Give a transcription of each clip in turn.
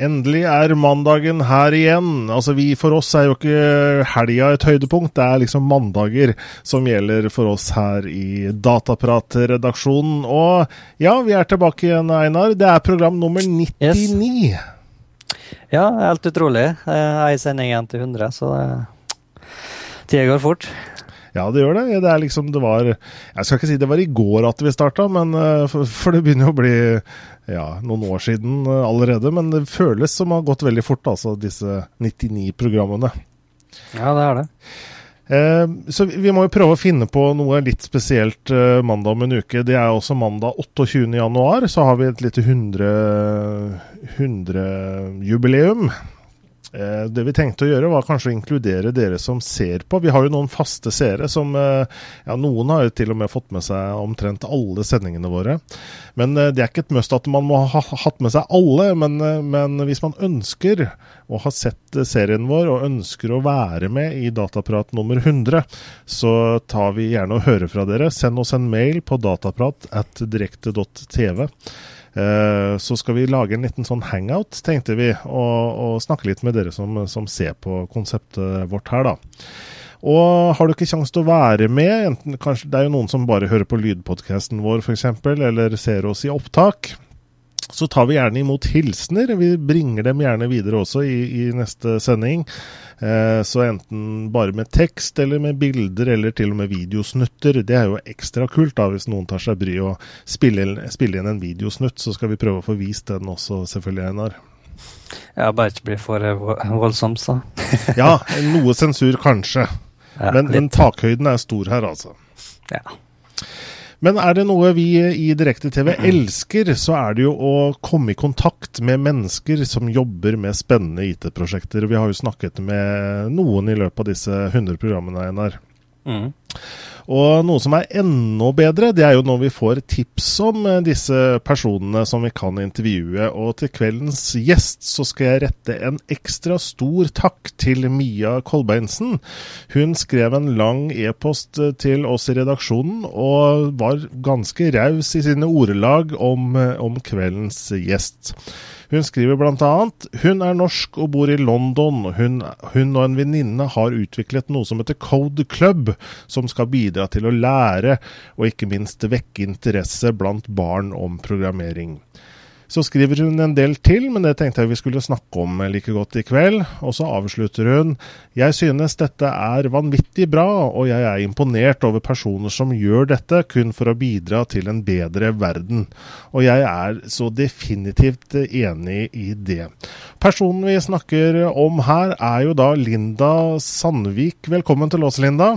Endelig er mandagen her igjen. Altså vi, For oss er jo ikke helga et høydepunkt, det er liksom mandager som gjelder for oss her i Dataprat-redaksjonen. Og ja, vi er tilbake igjen, Einar. Det er program nummer 99. Yes. Ja, helt utrolig. Ei sending igjen til 100, så tida går fort. Ja, det gjør det. Det er liksom det var Jeg skal ikke si det var i går at vi starta, men eh, for, for det begynner jo å bli ja, noen år siden eh, allerede. Men det føles som det har gått veldig fort, altså, disse 99 programmene. Ja, det er det. Eh, så vi må jo prøve å finne på noe litt spesielt mandag om en uke. Det er også mandag 28. januar, så har vi et lite 100-jubileum. 100 Eh, det vi tenkte å gjøre, var kanskje å inkludere dere som ser på. Vi har jo noen faste seere som eh, ja, Noen har jo til og med fått med seg omtrent alle sendingene våre. Men eh, det er ikke et must at man må ha hatt med seg alle. Men, men hvis man ønsker å ha sett serien vår og ønsker å være med i Dataprat nummer 100, så tar vi gjerne og hører fra dere. Send oss en mail på dataprat at direkte.tv. Eh, så skal vi lage en liten sånn hangout, tenkte vi, og, og snakke litt med dere som, som, ser på konseptet vårt her, da. Og har du ikke kjangs til å være med, enten, kanskje, det er jo noen som bare hører på lydpodkasten vår f.eks., eller ser oss i opptak, så tar vi gjerne imot hilsener. Vi bringer dem gjerne videre også i, i neste sending. Eh, så enten bare med tekst eller med bilder eller til og med videosnutter. Det er jo ekstra kult da, hvis noen tar seg bry å spille, spille inn en videosnutt. Så skal vi prøve å få vist den også, selvfølgelig, Einar. Ja, bare ikke bli for voldsomt, så. ja, noe sensur kanskje. Ja, men, men takhøyden er stor her, altså. Ja. Men er det noe vi i Direkte-TV elsker, så er det jo å komme i kontakt med mennesker som jobber med spennende IT-prosjekter. Vi har jo snakket med noen i løpet av disse 100 programmene, Einar. Mm. Og noe som er enda bedre, det er jo når vi får tips om eh, disse personene som vi kan intervjue. Og til kveldens gjest så skal jeg rette en ekstra stor takk til Mia Kolbeinsen. Hun skrev en lang e-post eh, til oss i redaksjonen og var ganske raus i sine ordelag om, eh, om kveldens gjest. Hun skriver bl.a.: Hun er norsk og bor i London. Hun, hun og en venninne har utviklet noe som heter Code Club, som skal bidra til å lære og ikke minst vekke interesse blant barn om programmering. Så skriver hun en del til, men det tenkte jeg vi skulle snakke om like godt i kveld. Og så avslutter hun Jeg synes dette er vanvittig bra, og jeg er imponert over personer som gjør dette kun for å bidra til en bedre verden. Og jeg er så definitivt enig i det. Personen vi snakker om her, er jo da Linda Sandvik. Velkommen til oss, Linda.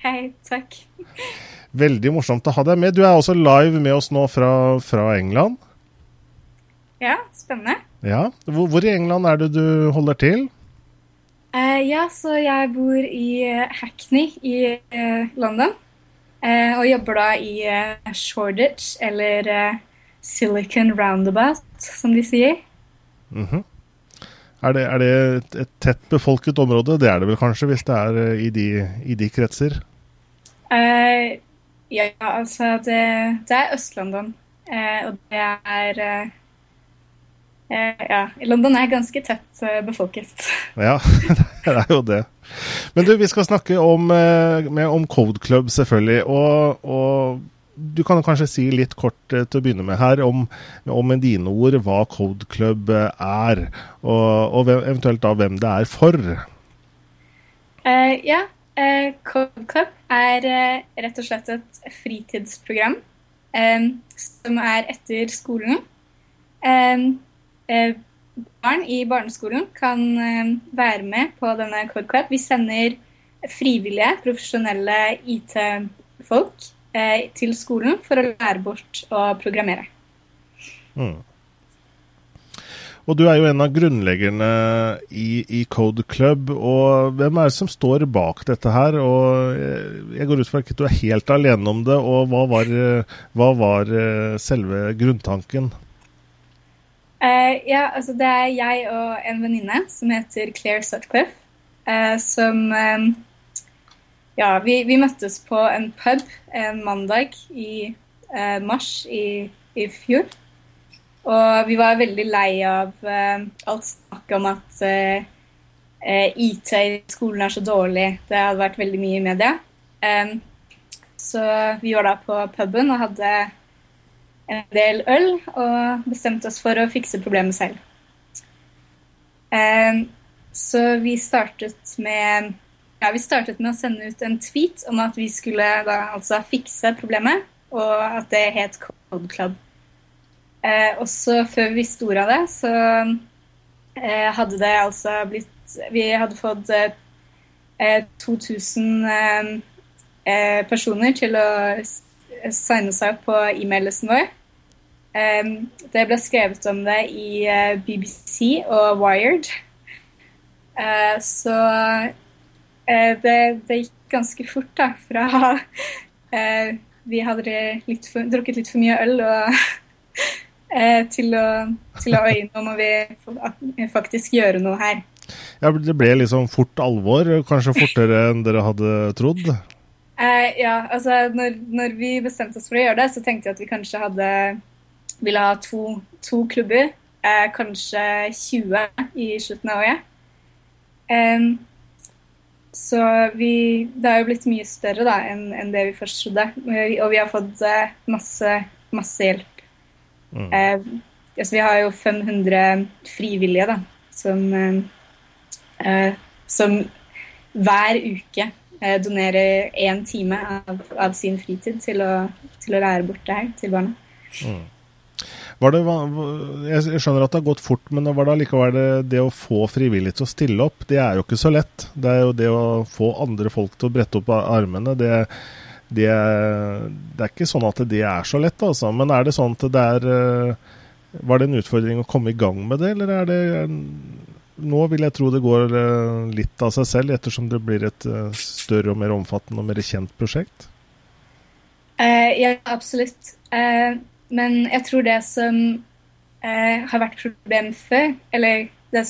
Hei, takk. Veldig morsomt å ha deg med. Du er også live med oss nå fra, fra England. Ja, spennende. Ja, hvor, hvor, i England er det du holder til? Uh, ja, så jeg bor i uh, Hackney i uh, London. og jobber da i Shoreditch, eller Silicon Roundabout, som de sier. Mm -hmm. Er det, er det et, et, tett befolket område? Det er det vel kanskje, hvis det er i de, i de kretser? ja, altså det, det er Øst-London. og det er Eh, ja, London er ganske tett eh, befolket. Ja, det er jo det. Men du, vi skal snakke om, eh, med, om Code Club, selvfølgelig. Og, og, du kan kanskje si litt kort til å begynne med her om, om med dine ord hva Code Club er, og, og eventuelt da hvem det er for. Uh, ja, uh, Code Club er uh, rett og slett et fritidsprogram som er etter skolen. Um, Eh, barn i barneskolen kan eh, være med på denne Code Club. Vi sender frivillige, profesjonelle IT-folk eh, til skolen for å lære bort å programmere. Mm. Og du er jo en av grunnleggerne i, i, Code Club. og Hvem er det som står bak dette her? Og Jeg går ut fra at du er helt alene om det. og Hva var, hva var selve grunntanken? Uh, ja, altså det er jeg og en venninne som heter Claire Sutcliffe, uh, som um, ja, vi, vi, møttes på en pub en mandag i uh, mars i, i, fjor. Og vi var veldig lei av alt snakket om at IT i skolen er så dårlig. Det hadde vært veldig mye i media. så vi var da på puben og hadde en del øl og bestemte oss for å fikse problemet selv. så vi startet med ja, Vi startet med å sende ut en tweet om at vi skulle da altså fikse problemet, og at det het Code Club. Eh, også før vi visste ordet av det, så eh, hadde det altså blitt Vi hadde fått eh, 2000 eh, eh, personer til å signe seg opp på e-maillisten vår. Eh, det ble skrevet om det i BBC og Wired. så Eh, det, det, gikk ganske fort da, fra eh, vi hadde litt for, drukket litt for mye øl og, eh, til, å, til å øye nå må vi faktisk gjøre noe her. Ja, Det ble liksom fort alvor, kanskje fortere enn dere hadde trodd? Eh, ja, altså når, når, vi bestemte oss for å gjøre det, så tenkte jeg at vi kanskje hadde ville ha to, to klubber. Eh, kanskje 20 i slutten av året. Um, så vi, det har jo blitt mye større da, enn, en det vi først trodde. Og vi har fått eh, masse, masse hjelp. Mm. Eh, altså, vi har jo 500 frivillige da, som, eh, eh, som hver uke eh, donerer én time av, av, sin fritid til å, til å lære bort det her til barna. Mm. Det, jeg skjønner at det har gått fort, men var det allikevel det, det, å få frivillige til å stille opp, det er jo ikke så lett. Det er jo det å få andre folk til å brette opp armene. Det, det, det er ikke sånn at det er så lett, altså. Men er det sånn at det er eh, Var det en utfordring å komme i gang med det, eller er det Nå vil jeg tro det går eh, litt av seg selv, ettersom det blir et eh, større og mer omfattende og mer kjent prosjekt? Uh, ja, absolutt. Uh, men jeg tror det som eh, har vært problem før Eller det,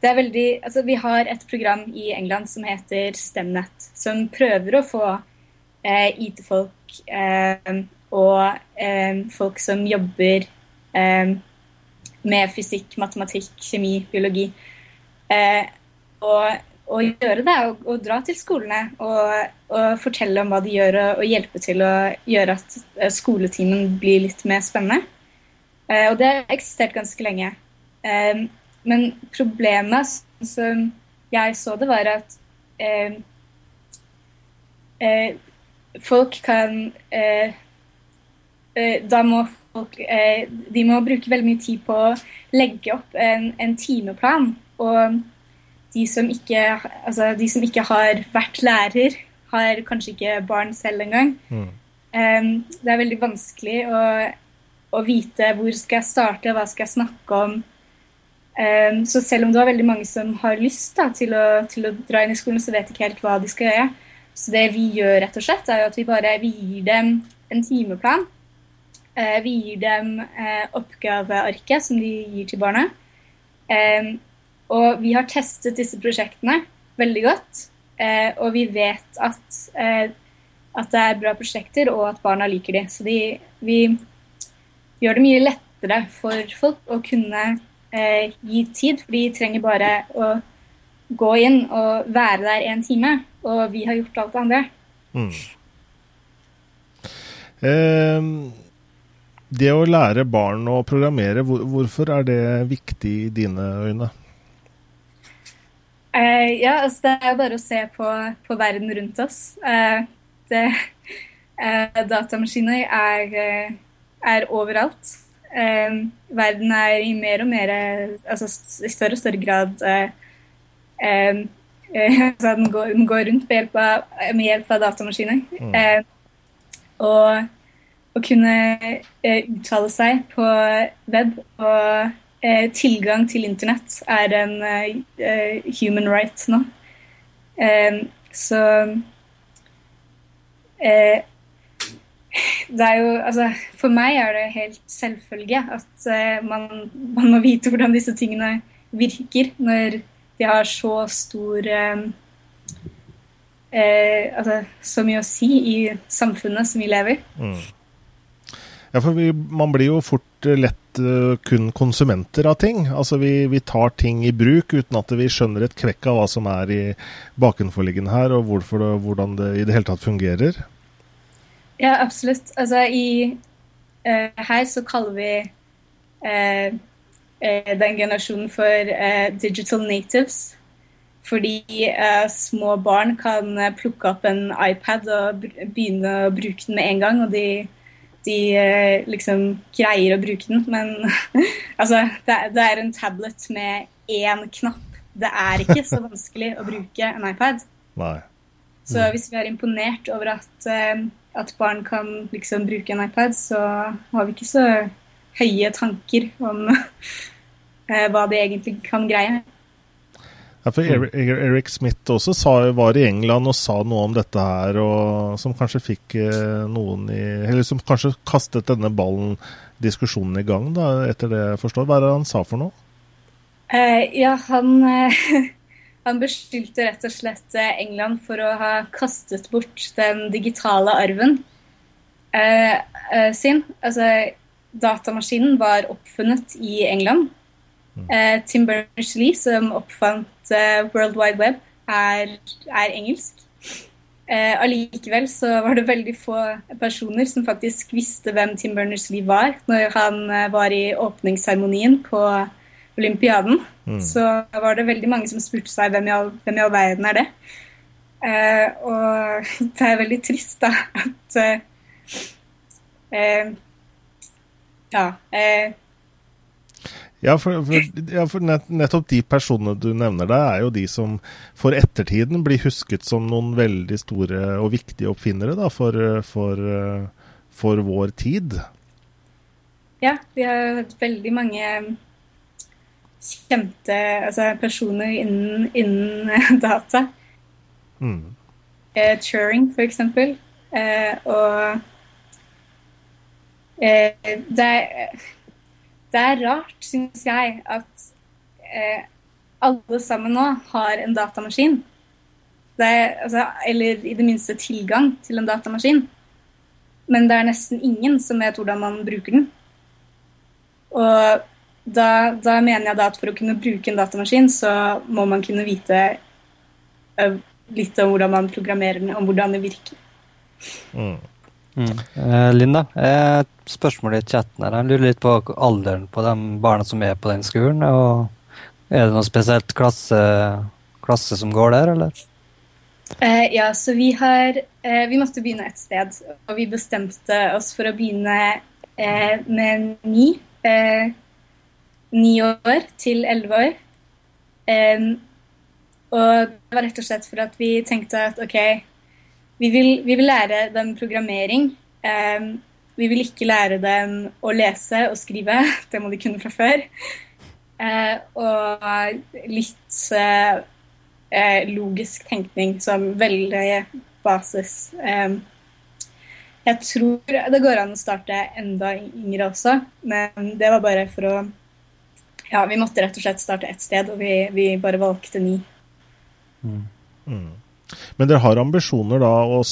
det, er veldig Altså, vi har et program i England som heter Stemnet, som prøver å få eh, IT-folk eh, og eh, folk som jobber eh, med fysikk, matematikk, kjemi, biologi. Eh, og å gjøre det, og, og, dra til skolene og, og, fortelle om hva de gjør, og, og, hjelpe til å gjøre at eh, skoletimen blir litt mer spennende. Eh, og det har eksistert ganske lenge. Eh, men problemet som jeg så det, var at eh, eh folk kan eh, Da må folk De må bruke veldig mye tid på å legge opp en, en timeplan. og de som, ikke, altså, de som ikke har vært lærer, har kanskje ikke barn selv engang. Mm. Um, det er veldig vanskelig å, å, vite hvor skal jeg starte, hva skal jeg snakke om. Um, så selv om det var veldig mange som har lyst da, til, å, til, å, dra inn i skolen, så vet de ikke helt hva de skal gjøre. Så det vi gjør, rett og slett, er jo at vi bare vi gir dem en timeplan. Uh, vi gir dem uh, oppgavearket som de gir til barna. Um, og vi har testet disse prosjektene veldig godt. Eh, og vi vet at, eh, at, det er bra prosjekter, og at barna liker de. Så de, vi gjør det mye lettere for folk å kunne eh, gi tid, for de trenger bare å gå inn og være der en time. Og vi har gjort alt det andre. Mm. Eh, det å lære barn å programmere, hvor, hvorfor er det viktig i dine øyne? Uh, ja, altså det er bare å se på, på verden rundt oss. Uh, det, uh, datamaskiner er, er overalt. verden er i mer og mer Altså i større og større grad altså den, går, den, går, rundt hjelp av, med hjelp av datamaskiner. Mm. og å kunne uttale seg på web og eh, tilgang til internett er en eh, human right nå. Eh, så eh, det er jo Altså, for meg er det helt selvfølge at eh, man, man, må vite hvordan disse tingene virker når de har så stor eh, altså, så mye å si i samfunnet som vi lever i. Mm. Ja, for vi, Man blir jo fort lett uh, kun konsumenter av ting. Altså vi, vi, tar ting i bruk uten at vi skjønner et kvekk av hva som er i bakenforliggende her, og hvorfor hvordan det i det hele tatt fungerer. Ja, absolutt. Altså i uh, Her så kaller vi uh, den generasjonen for digital natives. Fordi små barn kan plukke opp en iPad og begynne å bruke den med en gang. og de de eh, liksom greier å bruke den. Men altså, det, det, er en tablet med én knapp. Det er ikke så vanskelig å bruke en iPad. Nei. Så mm. hvis vi er imponert over at, uh, at, barn kan liksom bruke en iPad, så har vi ikke så høye tanker om uh, hva de egentlig kan greie. Ja, for Eric, Eric Smith også sa, var i England og sa noe om dette her, og, som kanskje fikk eh, noen i Eller som kanskje kastet denne ballen, diskusjonen, i gang, da, etter det jeg forstår. Hva er det han sa for noe? Eh, ja, han, uh, han beskyldte rett og slett eh, England for å ha kastet bort den digitale arven eh, sin. Altså, datamaskinen var oppfunnet i England. Mm. Tim Berners-Lee, som oppfant uh, World Wide Web er, er engelsk. Uh, allikevel så var det veldig få personer som faktisk visste hvem Tim Berners-Lee var når han uh, var i åpningsseremonien på Olympiaden. Mm. Så var det veldig mange som spurte seg hvem i all, hvem i all verden er det. Uh, og det er veldig trist da at Ja. Ja, for, for, ja, for nettopp de personene du nevner der, er jo de som for ettertiden blir husket som noen veldig store og viktige oppfinnere da, for, for, for vår tid. Ja, vi har hatt veldig mange kjente altså, personer innen, innen data. Mm. Eh, Turing, for eksempel. Eh, og eh, det er det er rart, syns jeg, at eh, alle sammen nå har en datamaskin. Er, altså, eller i det minste tilgang til en datamaskin. Men det er nesten ingen som vet hvordan man bruker den. Og da, da mener jeg da at for å kunne bruke en datamaskin, så må man kunne vite uh, litt om hvordan man programmerer den, om hvordan det virker. Mm. Mm. Eh, Linda, eh, spørsmålet i chatten her. Jeg lurer litt på alderen på de barna som er på den skolen. og Er det noe spesielt klasse, klasse som går der, eller? Eh, ja, så vi har eh, Vi måtte begynne et sted. Og vi bestemte oss for å begynne eh, med ni. Ni år til elleve år. og det var rett og slett for at vi tenkte at OK, vi vil, vi vil lære dem programmering. Um, vi vil ikke lære dem å lese og skrive. Det må de kunne fra før. Eh, og litt eh, logisk tenkning som veldig basis. Eh, jeg tror det går an å starte enda yngre også, men det var bare for å Ja, vi måtte rett og slett starte ett sted, og vi, vi bare valgte ni. Mm. Mm. Men dere har ambisjoner da å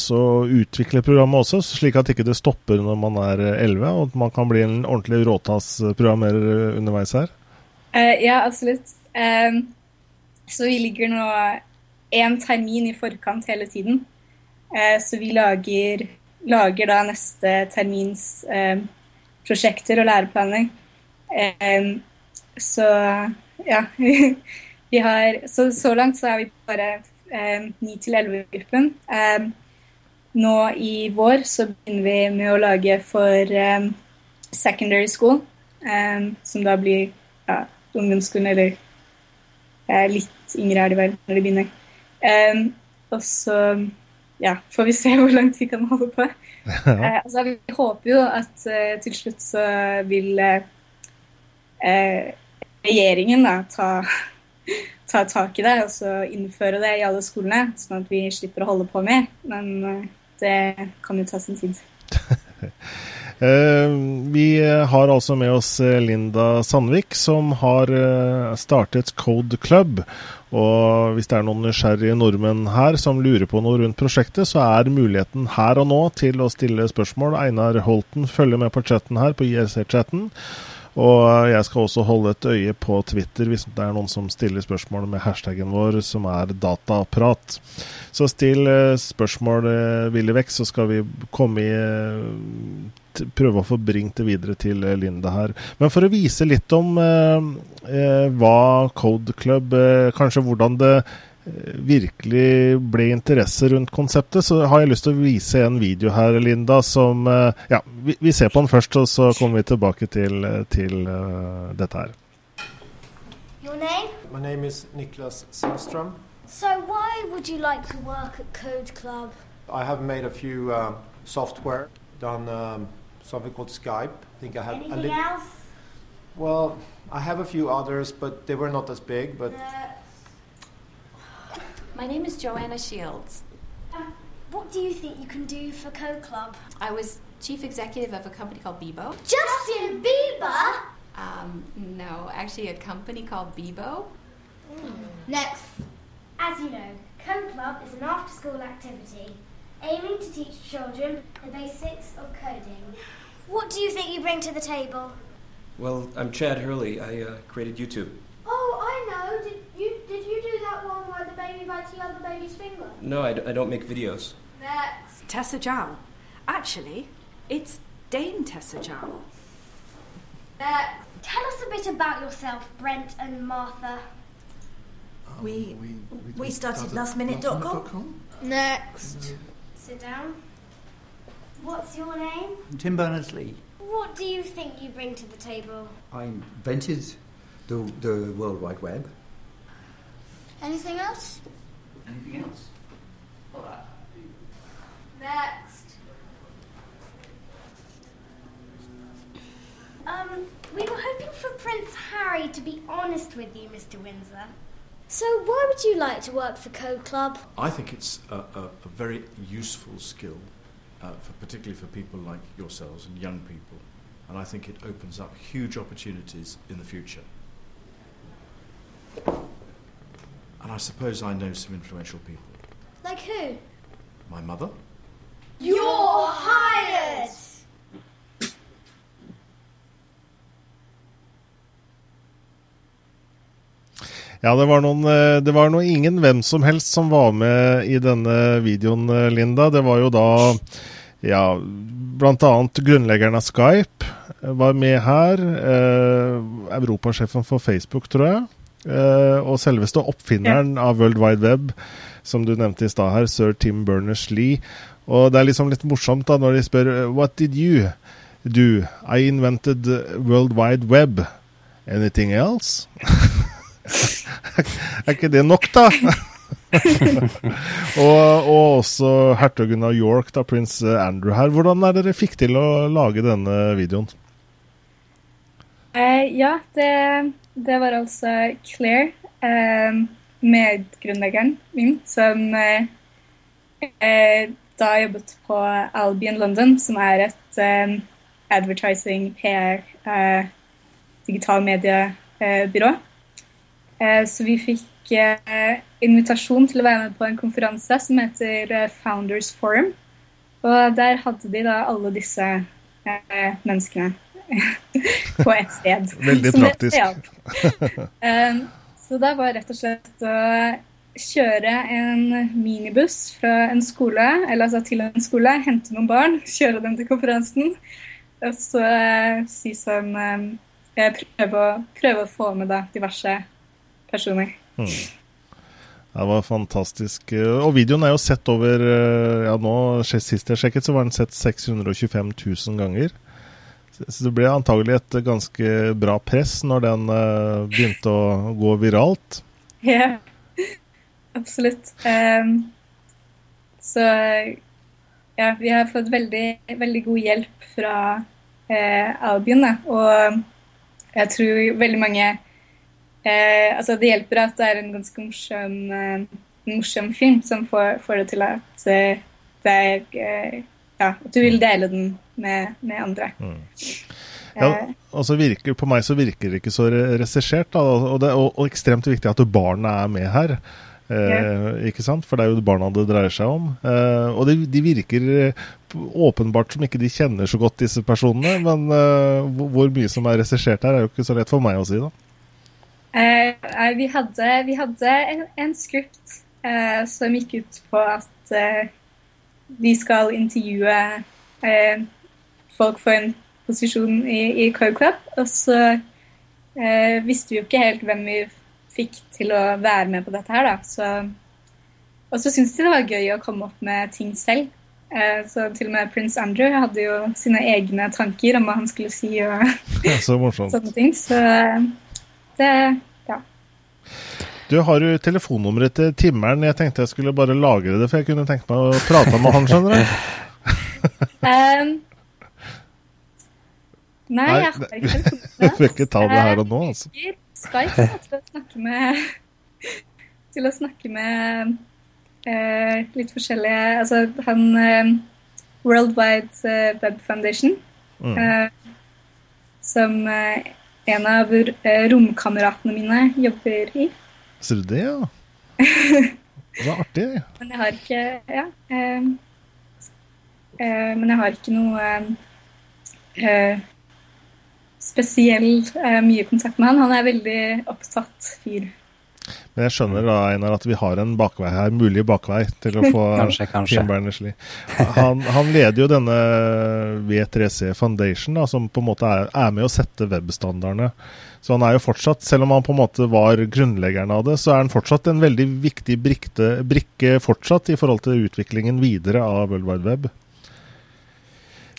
utvikle programmet også, slik at ikke det stopper når man er 11, og at man kan bli en ordentlig råtassprogrammerer underveis her? Uh, ja, absolutt. Um, så vi ligger nå én termin i forkant hele tiden. Uh, så vi lager, lager, da neste termins uh, prosjekter og læreplaner. så ja. vi har så, så langt så er vi bare 9-11-gruppen. Eh, nå i vår så begynner vi med å lage for um, secondary school, som da blir ja, ungdomsskolen, eller litt yngre er de vel når de begynner. Og så ja, får vi se hvor langt vi kan holde på. Eh, altså, vi håper jo at eh, til slutt så vil regjeringen da ta ta tak i det og så innføre det i alle skolene, sånn at vi slipper å holde på mer. Men eh, det kan jo ta sin tid. Eh, vi har altså med oss eh, Linda Sandvik, som har startet Code Club. Og hvis det er noen nysgjerrige nordmenn her som lurer på noe rundt prosjektet, så er muligheten her og nå til å stille spørsmål. Einar Holten følger med på chatten her, på IRC-chatten. Og jeg skal også holde et øye på Twitter hvis det er noen som stiller spørsmål med hashtaggen vår, som er dataprat. Så still spørsmål villig vekk, så skal vi komme i prøve å få bringt det videre til eh, Linda her. Men for å vise litt om eh, eh hva Code Club eh, Kanskje hvordan det eh, virkelig ble interesse rundt konseptet, så har jeg lyst til å vise en video her, Linda, som Ja, vi, vi ser på den først, og så kommer vi tilbake til, til uh, dette her. Your name? My name is Niklas Sandström. So why would you like to work at Code Club? I have made a few uh, software, done um, something called Skype. I think I have. Anything else? Well, I have a few others, but they were not as big. But my name is Joanna Shields. Uh, what do you think you can do for Code Club? I was chief executive of a company called Bebo. Justin Bieber? Um, no, actually, a company called Bebo. Mm. Next. As you know, Code Club is an after school activity aiming to teach children the basics of coding. What do you think you bring to the table? Well, I'm Chad Hurley. I uh, created YouTube. Oh, I know. Did you did you do that one where the baby the other baby's finger? No, I d- I don't make videos. Next. Tessa Jowl. Actually, it's Dame Tessa Jowl. Next. Tell us a bit about yourself, Brent and Martha. Oh, we, we, we started lastminute.com. Next. Sit down. What's your name? Tim Berners-Lee. What do you think you bring to the table? I invented the, the World Wide Web. Anything else? Anything else? Next. Um, we were hoping for Prince Harry to be honest with you, Mr. Windsor. So, why would you like to work for Code Club? I think it's a, a, a very useful skill, uh, for, particularly for people like yourselves and young people. And I think it opens up huge opportunities in the future. And I suppose I know some influential people. Like who? My mother, You're hired! Ja, det var, noen, eh, det var noe ingen hvem som helst som var med i denne videoen, eh, Linda. Det var jo da ja, bl.a. grunnleggeren av Skype var med her. Eh, europasjefen for Facebook, tror jeg. Eh, og selveste oppfinneren ja. av World Wide Web, som du nevnte i stad her, sir Tim Berners-Lee. Og det er liksom litt morsomt da når de spør What did you do? I invented World Wide Web. Anything else? er ikke det nok, da? og, og, også hertugen av York, da, prins Andrew her. Hvordan er dere fikk til å lage denne videoen? Eh, ja, det, det, var altså Claire, eh, medgrunnleggeren min, som eh, eh da jobbet på Albion London, som er et eh, advertising, PR, eh, digital mediebyrå. Så vi fikk invitasjon til å være med på en konferanse som heter Founders Forum. Og der hadde de da alle disse menneskene på ett sted. Veldig praktisk. så det var rett og slett å kjøre en minibuss fra en skole, eller altså til en skole, hente noen barn, kjøre dem til konferansen, og så si sånn prøve, å, prøve å få med da diverse personer. Mm. Det var fantastisk. Og videoen er jo sett over eh, Ja, nå sist jeg sjekket, så var den sett 625 000 ganger. Så det ble antagelig et ganske bra press når den uh, begynte å gå viralt. Ja, absolutt. Um, så ja, vi har fått veldig, veldig god hjelp fra uh, Albion, da. Og jeg tror veldig mange Eh, altså det hjelper at det er en ganske morsom, eh, morsom film som får, får, det til at eh, det er ja, at du vil dele den med, med andre. Mm. Ja, og så virker, På meg så virker det ikke så regissert, og, det, og, og ekstremt viktig at barna er med her. Eh, ikke sant? For det er jo barna det dreier seg om. Eh, og de, de, virker eh, åpenbart som ikke de kjenner så godt disse personene, men eh, hvor mye som er regissert her, er jo ikke så lett for meg å si, da. Eh, vi, hadde, vi hadde en, en skript eh, som gikk ut på at vi skal intervjue folk for en posisjon i, i Code Club. Og så eh, visste vi jo ikke helt hvem vi fikk til å være med på dette her, da. Så, og så syntes de det var gøy å komme opp med ting selv. Eh, så til og med prins Andrew hadde jo sine egne tanker om hva han skulle si og så sånne ting. Så det ja. Du har jo telefonnummeret til Timmeren. Jeg tenkte jeg skulle bare lagre det, for jeg kunne tenkt meg å prate med han, skjønner du. um, Nei, jeg har ikke telefonen. Du får ikke ta det her og nå, altså. Skype til å snakke med Til å snakke med uh, litt forskjellige Altså, han uh, Worldwide uh, Web Foundation, mm. som en av romkameratene mine jobber i. Ser du det, ja? Det var artig. Men jeg har ikke Ja. men jeg har ikke noe spesiell eh, mye kontakt med han. Han er veldig opptatt fyr. Men jeg skjønner da, Einar, at vi har en bakvei her, mulig bakvei til å få kanskje, kanskje. Tim Berners-Lee. Han, han, leder jo denne V3C Foundation, da, som på en måte er, er med å sette webstandardene. Så han er jo fortsatt, selv om han på en måte var grunnleggeren av det, så er han fortsatt en veldig viktig brikte, brikke fortsatt i forhold til utviklingen videre av World Wide Web.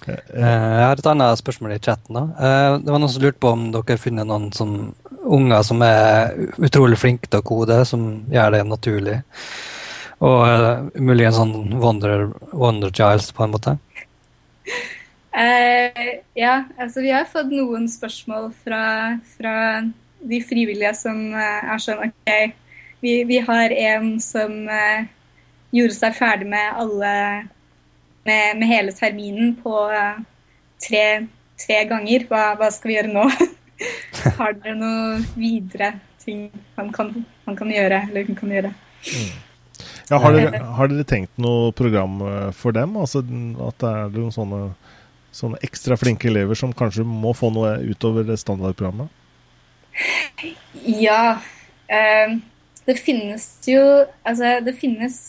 Eh, jeg har et annet spørsmål i chatten. da. Eh, det var Noen som lurte på om dere har funnet noen som, unger som er utrolig flinke til å kode, som gjør det naturlig. Og uh, muligens sånn wonder, wonder Giles, på en måte. Uh, ja, altså vi har fått noen spørsmål fra, fra de frivillige som uh, er sånn OK, vi, vi har en som gjorde seg ferdig med alle med, med hele terminen på uh, tre, tre, ganger. Hva, hva, skal vi gjøre nå? Har dere noe videre ting han kan, han kan gjøre, eller hun kan gjøre? Mm. Ja, har, dere, har, dere, tenkt noe program eh, for dem? Altså At det er noen sånne, sånne ekstra flinke elever som kanskje må få noe utover standardprogrammet? Ja. Eh, det finnes jo Altså, det finnes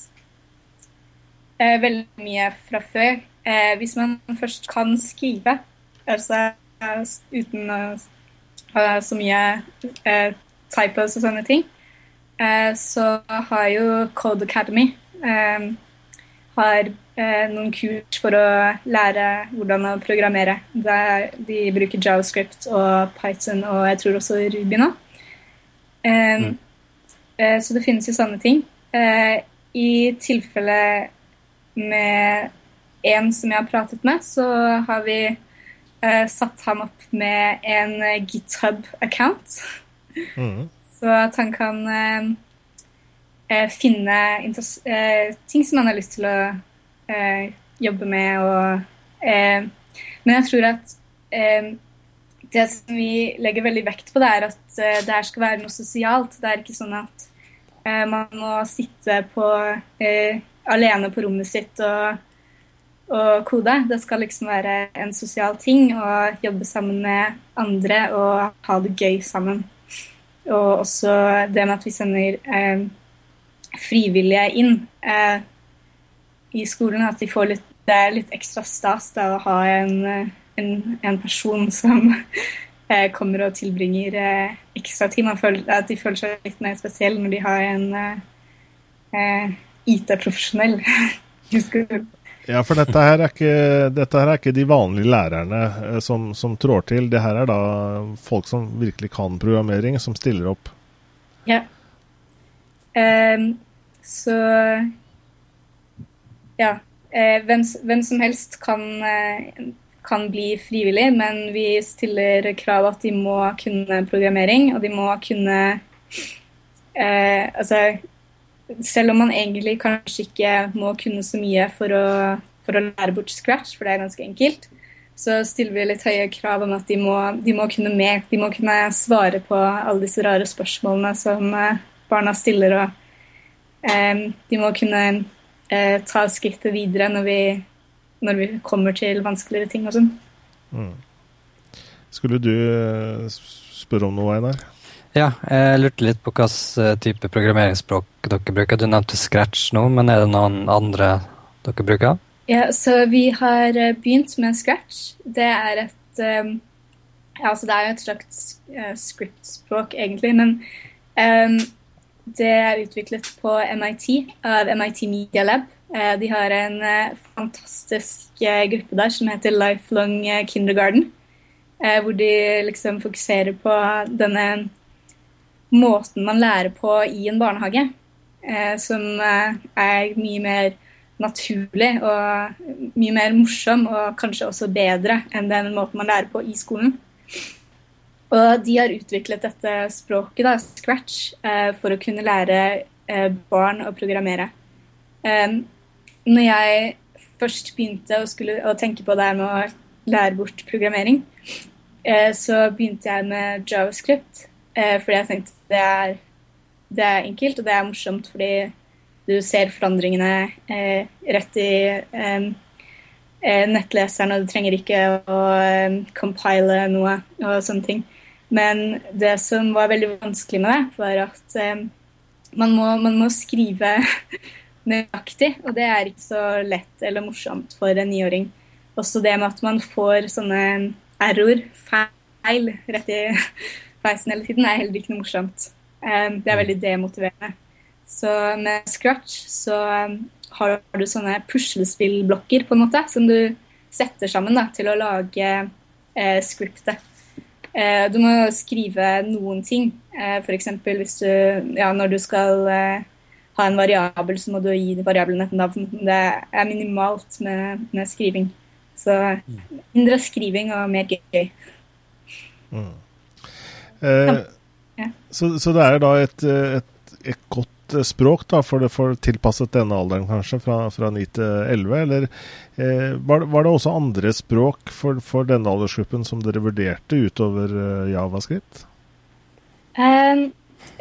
eh, veldig mye fra før. Eh, hvis man først kan skrive, altså eh, uten å så mye eh, typos og sånne ting, eh, så har jo Code Academy eh, har noen kurs for å lære hvordan å programmere. Der de bruker JavaScript og Python og jeg tror også Ruby nå. Mm. Så det finnes jo sånne ting. I tilfelle med en som jeg har pratet med, så har vi uh, satt han opp med en uh, GitHub-account. Mm. Så at han kan uh, finne ting som han har lyst til å jobbe med. Og, men jeg tror at det som vi legger veldig vekt på, det er at det her skal være noe sosialt. Det er ikke sånn at man må sitte på alene på rommet sitt og, og kode. Det skal liksom være en sosial ting å jobbe sammen med andre og ha det gøy sammen. Og også det med at vi sender eh, frivillige inn eh, i skolen, at de får litt, det er litt ekstra stas da, å ha en, en, en person som eh, kommer og tilbringer eh, ekstra tid. Man føler at de føler seg litt mer spesielle når de har en eh, eh, IT-profesjonell i skolen. Ja, for dette her, er ikke, her er ikke de vanlige lærerne eh, som, som, trår til. Det her er da folk som virkelig kan programmering, som stiller opp. Ja. Um, så Ja. Uh, hvem, hvem, som helst kan, uh, kan, bli frivillig, men vi stiller krav at de må kunne programmering, og de må kunne uh, Altså selv om man egentlig kanskje ikke må kunne så mye for å for å lære bort scratch, for det er ganske enkelt, så stiller vi litt høye krav om at de må, de må kunne med, de må kunne svare på alle disse rare spørsmålene som eh, barna stiller, og eh, de må kunne eh, ta skrittet videre når vi, når vi kommer til vanskeligere ting og sånn. Mm. Skulle du eh, spørre om noe, Einar? Ja, jeg lurte litt på hvilken type programmeringsspråk dere bruker. Du nevnte Scratch nå, men er det noen andre dere bruker? Ja, så vi har eh, begynt med Scratch. Det er et um, ja, altså Det er jo et slags uh, script-språk, egentlig, men um, det er utviklet på MIT av MIT Media Lab. De har en fantastisk gruppe der som heter Lifelong Kindergarten. hvor de liksom fokuserer på denne måten man lærer på i en barnehage. som er mye mer naturlig og mye mer morsom og kanskje også bedre enn den måten man lærer på i skolen. Og de har utviklet dette språket, da, scratch, eh, for å kunne lære eh, barn å programmere. Eh, når jeg først begynte å, skulle, å, tenke på det her med å lære bort programmering, eh, så begynte jeg med javascript, eh, fordi jeg tenkte det er, det er enkelt og det er morsomt fordi du ser forandringene eh, rett i eh, eh, nettleseren, og du trenger ikke å eh, compile noe og sånne ting. Men det som var veldig vanskelig med det, var at eh, man må, man, må, skrive nøyaktig, og det er ikke så lett eller morsomt for en niåring. Også det med at man får sånne error, feil, rett i feisen hele tiden, er heller ikke noe morsomt. Eh, det er veldig demotiverende. Så med Scratch så um, har du sånne puslespillblokker på en måte, som du setter sammen da, til å lage eh, scriptet. Eh, du må skrive noen ting. Eh, F.eks. hvis du ja, når du skal eh, ha en variabel, så må du gi variabelen et navn. Det er minimalt med, med skriving. Så mindre skriving og mer gøy. Mm. Eh, ja. så, så, det er da et, et, et godt Eh, språk da, for, for tilpasset denne alderen, kanskje, fra, fra 9 til 11? Eller eh, var, var, det også andre språk for, for, denne aldersgruppen som dere vurderte utover uh, javascript? Um,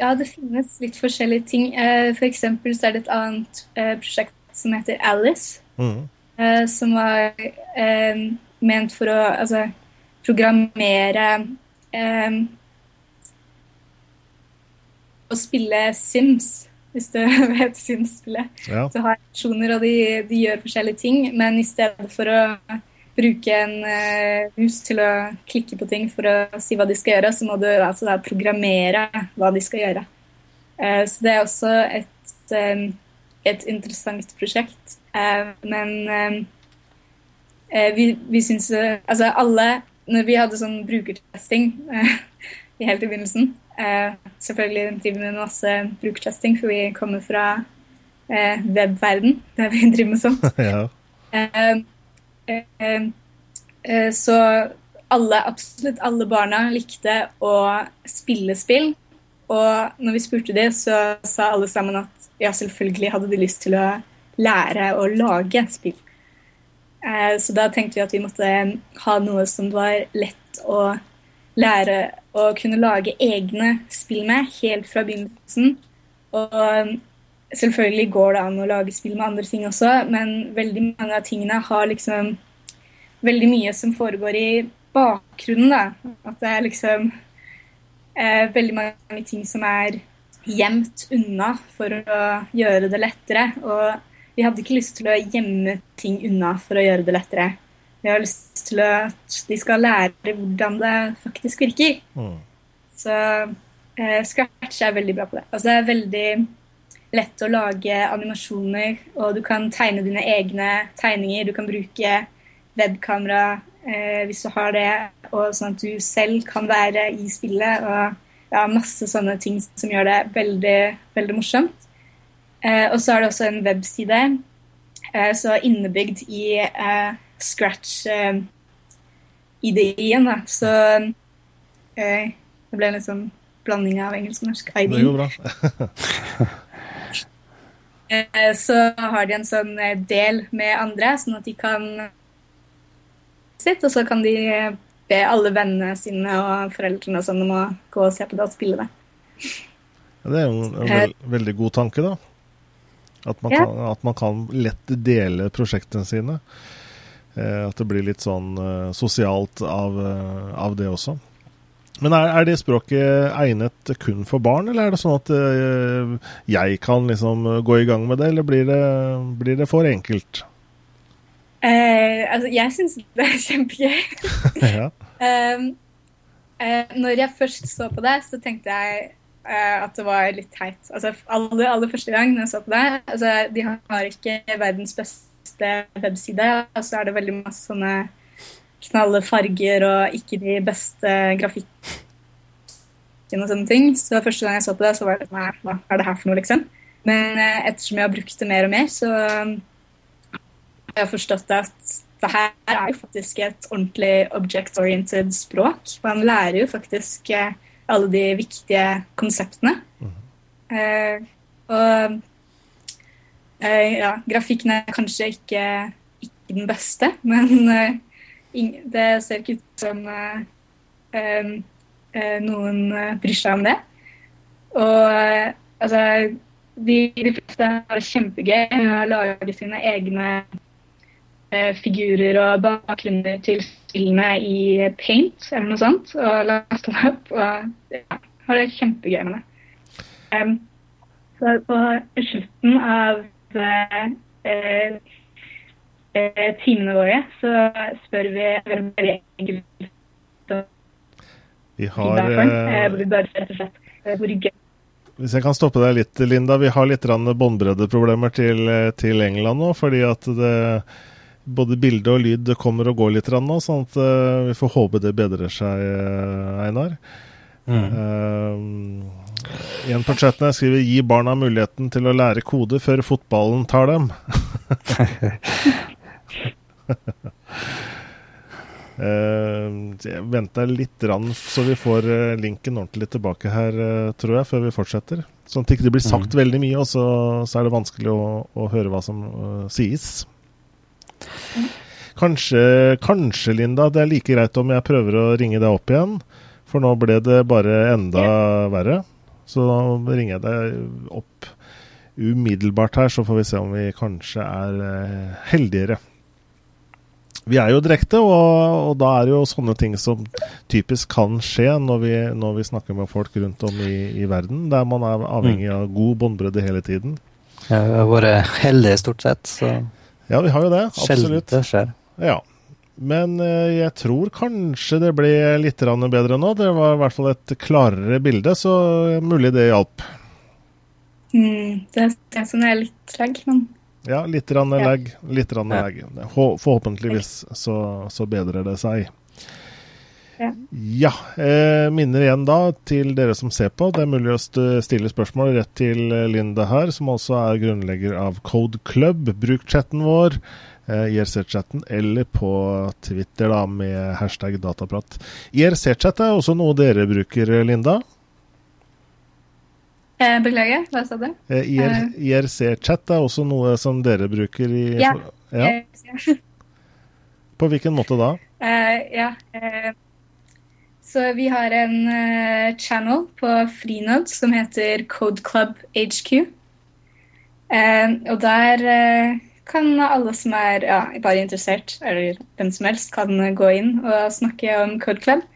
ja, det finnes litt forskjellige ting. Uh, for eksempel så er det et annet uh, prosjekt som heter Alice. Mm. Uh, som var ment for å altså, programmere um, å spille Sims hvis du vet Sims-spillet. Ja. Du har aksjoner, og de, de, gjør forskjellige ting, men i stedet for å bruke en uh, mus til å klikke på ting for å si hva de skal gjøre, så må du altså da programmere hva de skal gjøre. Uh, så det er også et, um, et interessant prosjekt. Men vi, vi syns Altså alle Når vi hadde sånn brukertesting helt i begynnelsen, Eh, selvfølgelig driver vi med masse brukertesting, for vi kommer fra eh, webverden, der vi driver med sånt. ja. Eh, eh, eh, så alle, absolutt alle barna likte å spille spill. Og når vi spurte dem, så sa alle sammen at ja, selvfølgelig hadde de lyst til å lære å lage spill. Eh, så da tenkte vi at vi måtte ha noe som var lett å lære å kunne lage egne spill med helt fra begynnelsen. Og um, selvfølgelig går det an å lage spill med andre ting også, men veldig mange av tingene har liksom veldig mye som foregår i bakgrunnen. da. At det er liksom eh, veldig mange ting som er gjemt unna for å gjøre det lettere. Og vi hadde ikke lyst til å gjemme ting unna for å gjøre det lettere. Vi har lyst til at de skal lære hvordan det faktisk virker. Mm. Så eh, Scratch er veldig bra på det. Altså, det er veldig lett å lage animasjoner, og du kan tegne dine egne tegninger. Du kan bruke webkamera eh, hvis du har det, og sånn at du selv kan være i spillet. Og ja, masse sånne ting som gjør det veldig, veldig morsomt. Eh, og så er det også en webside, eh, så innebygd i eh, scratch-ideen. Eh, så eh, det ble en litt sånn blanding av engelsk og norsk. ID. Det går bra. eh, så har de en sånn del med andre, sånn at de kan sitt, og så kan de be alle vennene sine og foreldrene og sånn om å gå og se på det og spille det. Ja, det er jo en, en veld, veldig god tanke, da. At man, kan, at man kan lett dele prosjektene sine. Eh, at det blir litt sånn eh, sosialt av, eh, av det også. Men er, er det språket egnet kun for barn, eller er det sånn at jeg kan liksom gå i gang med det, eller blir det, blir det for enkelt? Eh, altså, jeg syns det er kjempegøy. ja. Um, eh, når jeg først så på det, så tenkte jeg eh, at det var litt teit. Altså, aller, aller første gang når jeg så på det altså, De har ikke verdens beste webside, og så er det veldig masse sånne knalle farger og ikke de beste grafikkene og sånne ting. Så første gang jeg så på det, så var det sånn hva er det her for noe, liksom? Men eh, ettersom jeg har brukt det mer og mer, så har jeg forstått at det her er jo faktisk et ordentlig object-oriented språk. Man lærer jo faktisk eh, alle de viktige konseptene. Eh, og eh, ja, grafikken er kanskje ikke, ikke den beste, men eh, det ser ikke ut som eh, eh, eh, noen eh, bryr seg om det. Og eh, altså de, de fleste har det kjempegøy med å lage sine egne eh, figurer og bakgrunner til spillene i paint eller noe sånt, og laste dem opp. Og ja, har det kjempegøy med det. Um, så på slutten av eh, eh, eh, timene våre så spør vi veldig enkelt Vi har eh, Hvis jeg kan stoppe deg litt, Linda. Vi har litt båndbreddeproblemer til, til England nå, fordi at det både bilde og lyd kommer og går litt nå, sånn at vi får håpe det bedrer seg, eh, Einar. Uh, en på chatten skriver 'gi barna muligheten til å lære kode før fotballen tar dem'. Uh, jeg venter litt, rann, så vi får uh, linken ordentlig tilbake her, uh, tror jeg, før vi fortsetter. Sånn at det ikke blir sagt veldig mye, og så, så er det vanskelig å, å høre hva som sies. Kanskje, kanskje, Linda, det er like greit om jeg prøver å ringe deg opp igjen. For nå ble det bare enda verre. Så da ringer jeg deg opp umiddelbart her, så får vi se om vi kanskje er eh, heldigere. Vi er jo direkte, og, og da er det jo sånne ting som typisk kan skje når vi, når vi snakker med folk rundt om i, i verden, der man er avhengig av god båndbredde hele tiden. Ja, vi har vært heldige stort sett, så Ja, vi har jo det. sjelden Absolutt. det skjer. Ja. Men eh, jeg tror kanskje det ble litt bedre nå. Det var i hvert fall et klarere bilde, så mulig det hjalp. Mm, det ser ut som det er litt treg, men Ja, litt grann Ja. lag. Litt Ja. lag. Forhåpentligvis så, så bedrer det seg. Ja. Ja. Eh, minner igjen da til dere som ser på. Det er mulig å stille spørsmål rett til eh, Linda her, som også er grunnlegger av Code Club. Bruk chatten vår, IRC-chatten, eller på Twitter da med hashtag dataprat. IRC-chat er også noe dere bruker, Linda. eh, Beklager, hva sa du? Eh, IR, IRC-chat er også noe som dere bruker i Ja. ja. Eh, På hvilken måte da? Uh, ja. eh, så vi har en eh, channel på Frinod som heter Code Club HQ. Eh, og der eh, kan alle som er ja, bare interessert, eller hvem som helst, kan gå inn og snakke om Code Club.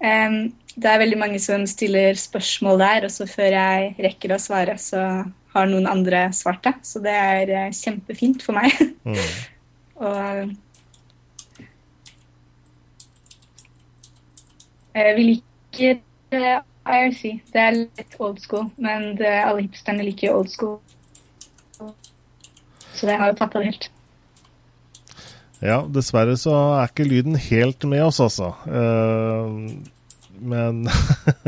Um, det er veldig mange som stiller spørsmål der, og så før jeg rekker å svare, så har noen andre svart det. Så det er eh, kjempefint for meg. Mm. og Eh, Vi liker eh, IRC. Det er litt old school, men det, alle hipsterne liker old school. Så det har jo tatt av helt. Ja, dessverre så er ikke lyden helt med oss, altså. Eh, men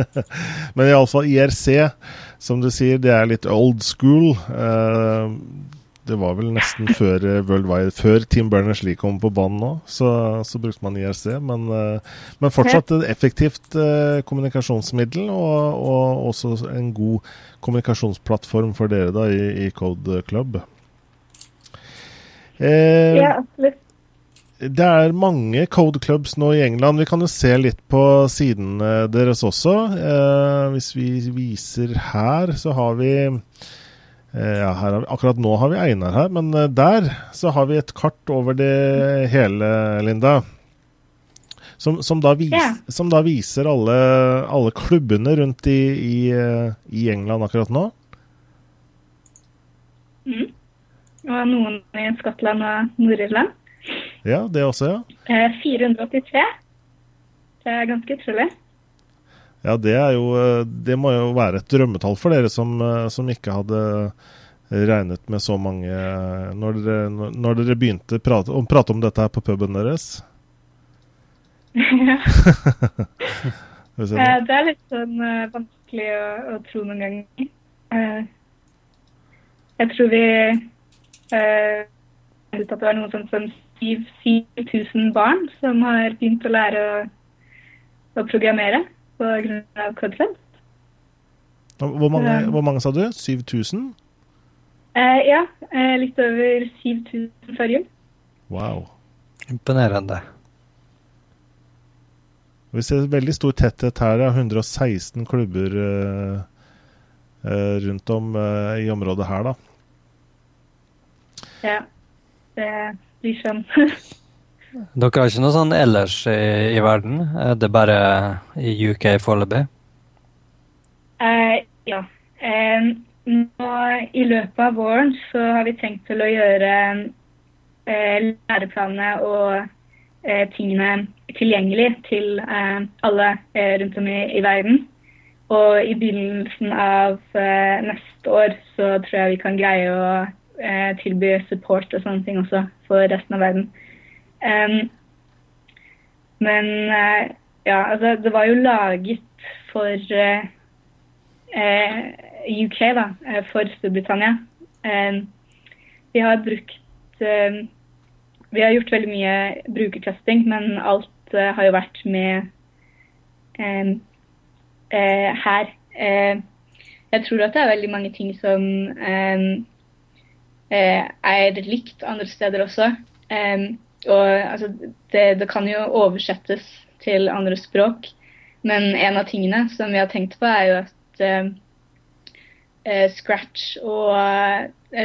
Men iallfall IRC, som du sier, det er litt old school. Eh, det var vel nesten før eh, Worldwide, før Team Berners-Lee kom på banen nå, så, så, brukte man IRC. Men, men fortsatt et effektivt kommunikasjonsmiddel, og, og, også en god kommunikasjonsplattform for dere da i, i Code Club. Eh, ja, absolutt. Det er mange code clubs nå i England. Vi kan jo se litt på siden deres også. Eh, hvis vi viser her, så har vi Eh, ja, har, akkurat nå har vi Einar her, men eh, der så har vi et kart over det hele, Linda. Som, som, da, vis, yeah. som da, viser alle, alle klubbene rundt i, i, eh, i, England akkurat nå. Mm. Og noen i Skottland og Nord-Irland. Ja, det også, ja. 483. Det er ganske utrolig. Ja, det, jo, eh, det må jo være et drømmetall for dere som, eh, som ikke hadde regnet med så mange eh, når dere, når dere begynte å prate, prate, om dette her på puben deres? Ja. det er litt sånn vanskelig å, å, tro noen ganger. Jeg tror vi uh, at det var noe sånt som 7000 barn som har begynt å lære å, å programmere på grunn av Codefed. Hvor mange, hvor mange sa du? 7000? Eh, ja, eh, litt over 7000 før jul. Wow. Imponerende. Vi ser veldig stor tetthet her. Det er 116 klubber eh, eh, rundt om eh, i området her, da. Ja, det blir sånn. Dere har ikke noe sånn ellers i, i verden? Det er bare i UK foreløpig? Uh, ja. Uh, nå, I løpet av våren så har vi tenkt til å gjøre uh, læreplanene og tingene tilgjengelig til alle rundt om i, i, verden. Og i begynnelsen av neste år så tror jeg vi kan greie å tilby support og sånne ting også for resten av verden. Um, men eh, ja, altså det var jo laget for uh, uh, UK, da. for Storbritannia. Vi har brukt Vi har gjort veldig mye brukertesting, men alt har jo vært med her. jeg tror at det er veldig mange ting som er likt andre steder også. Og altså, det, det, kan jo oversettes til andre språk. Men en av tingene som vi har tenkt på, er jo at uh, uh, Scratch og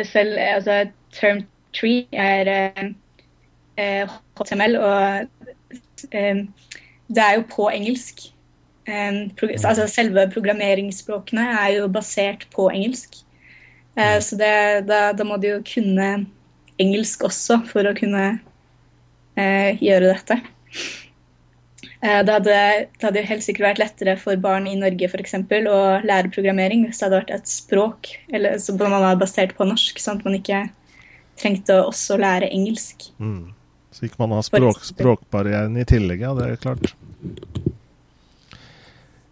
selv altså, Term Tree er HTML, og det er jo på engelsk. Altså Selve programmeringsspråkene er jo basert på engelsk. Så det, da, da må du jo kunne engelsk også for å kunne eh, gjøre dette. Eh, det, hadde, det hadde helt sikkert vært lettere for barn i Norge for eksempel, å lære programmering hvis det hadde vært et språk eller, som man var basert på norsk, sånn at man ikke trengte å også lære engelsk. Mm. Så ikke man har språk, språkbarrieren i tillegg, ja. Det er klart.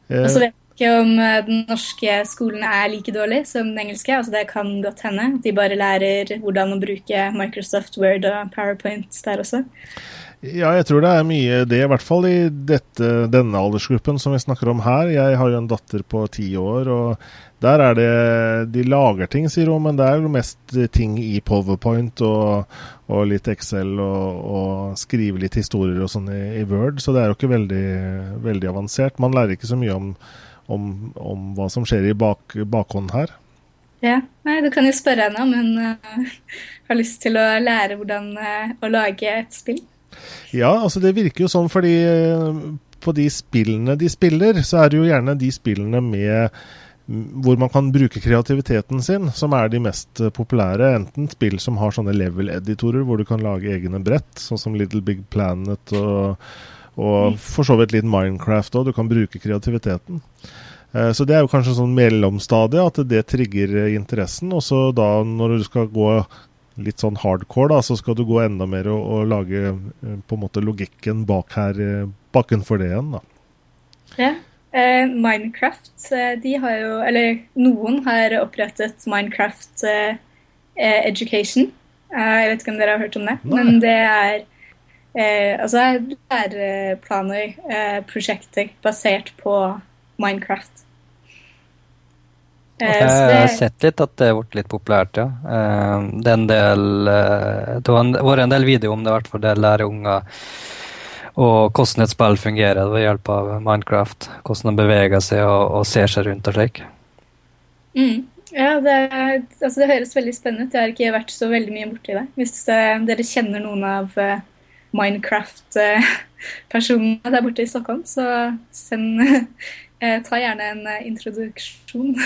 Og så vet ikke om eh, den norske skolen er like dårlig som den engelske. altså Det kan godt hende. De bare lærer hvordan å bruke Microsoft Word og PowerPoint der også. Ja, jeg tror det er mye det, i hvert fall i dette, denne aldersgruppen som vi snakker om her. Jeg har jo en datter på ti år, og der er det De lager ting, sier hun, men det er jo mest ting i Powerpoint og, og litt Excel og, og, skrive litt historier og sånn i, i, Word, så det er jo ikke veldig, veldig avansert. Man lærer ikke så mye om om, om hva som skjer i bak, bakhånd her. Ja, nei, Du kan jo spørre henne om hun uh, har lyst til å lære hvordan uh, å lage et spill. Ja, altså det virker jo sånn fordi uh, på de spillene de spiller, så er det jo gjerne de spillene med hvor man kan bruke kreativiteten sin, som er de mest populære. Enten spill som har sånne level-editorer, hvor du kan lage egne brett, sånn som Little Big Planet og og for så vidt litt Minecraft òg. Du kan bruke kreativiteten. Eh, så det er jo kanskje sånn mellomstadie, at det trigger eh, interessen. Og så da, når du skal gå litt sånn hardcore, da, så skal du gå enda mer og, og lage eh, på en måte logikken bak her, bakenfor det igjen, da. Ja. Eh, Minecraft, de har jo Eller noen har opprettet Minecraft eh, eh, Education. Eh, jeg vet ikke om dere har hørt om det, Nei. men det er eh, altså læreplaner, eh, prosjekter basert på Minecraft. Eh, Jeg har sett litt at det er blitt litt populært, ja. Eh, Det del eh, Det har en- vært en del video om det, i hvert fall det lærer unger og hvordan et spill fungerer ved hjelp av Minecraft. Hvordan de beveger seg og, og ser seg rundt og slik. mm, ja, det, altså det høres veldig spennende ut. Jeg har ikke vært så veldig mye borti det. Hvis dere kjenner noen av Minecraft-personene der borte i Stockholm, så send, eh, ta gjerne en eh, introduksjon.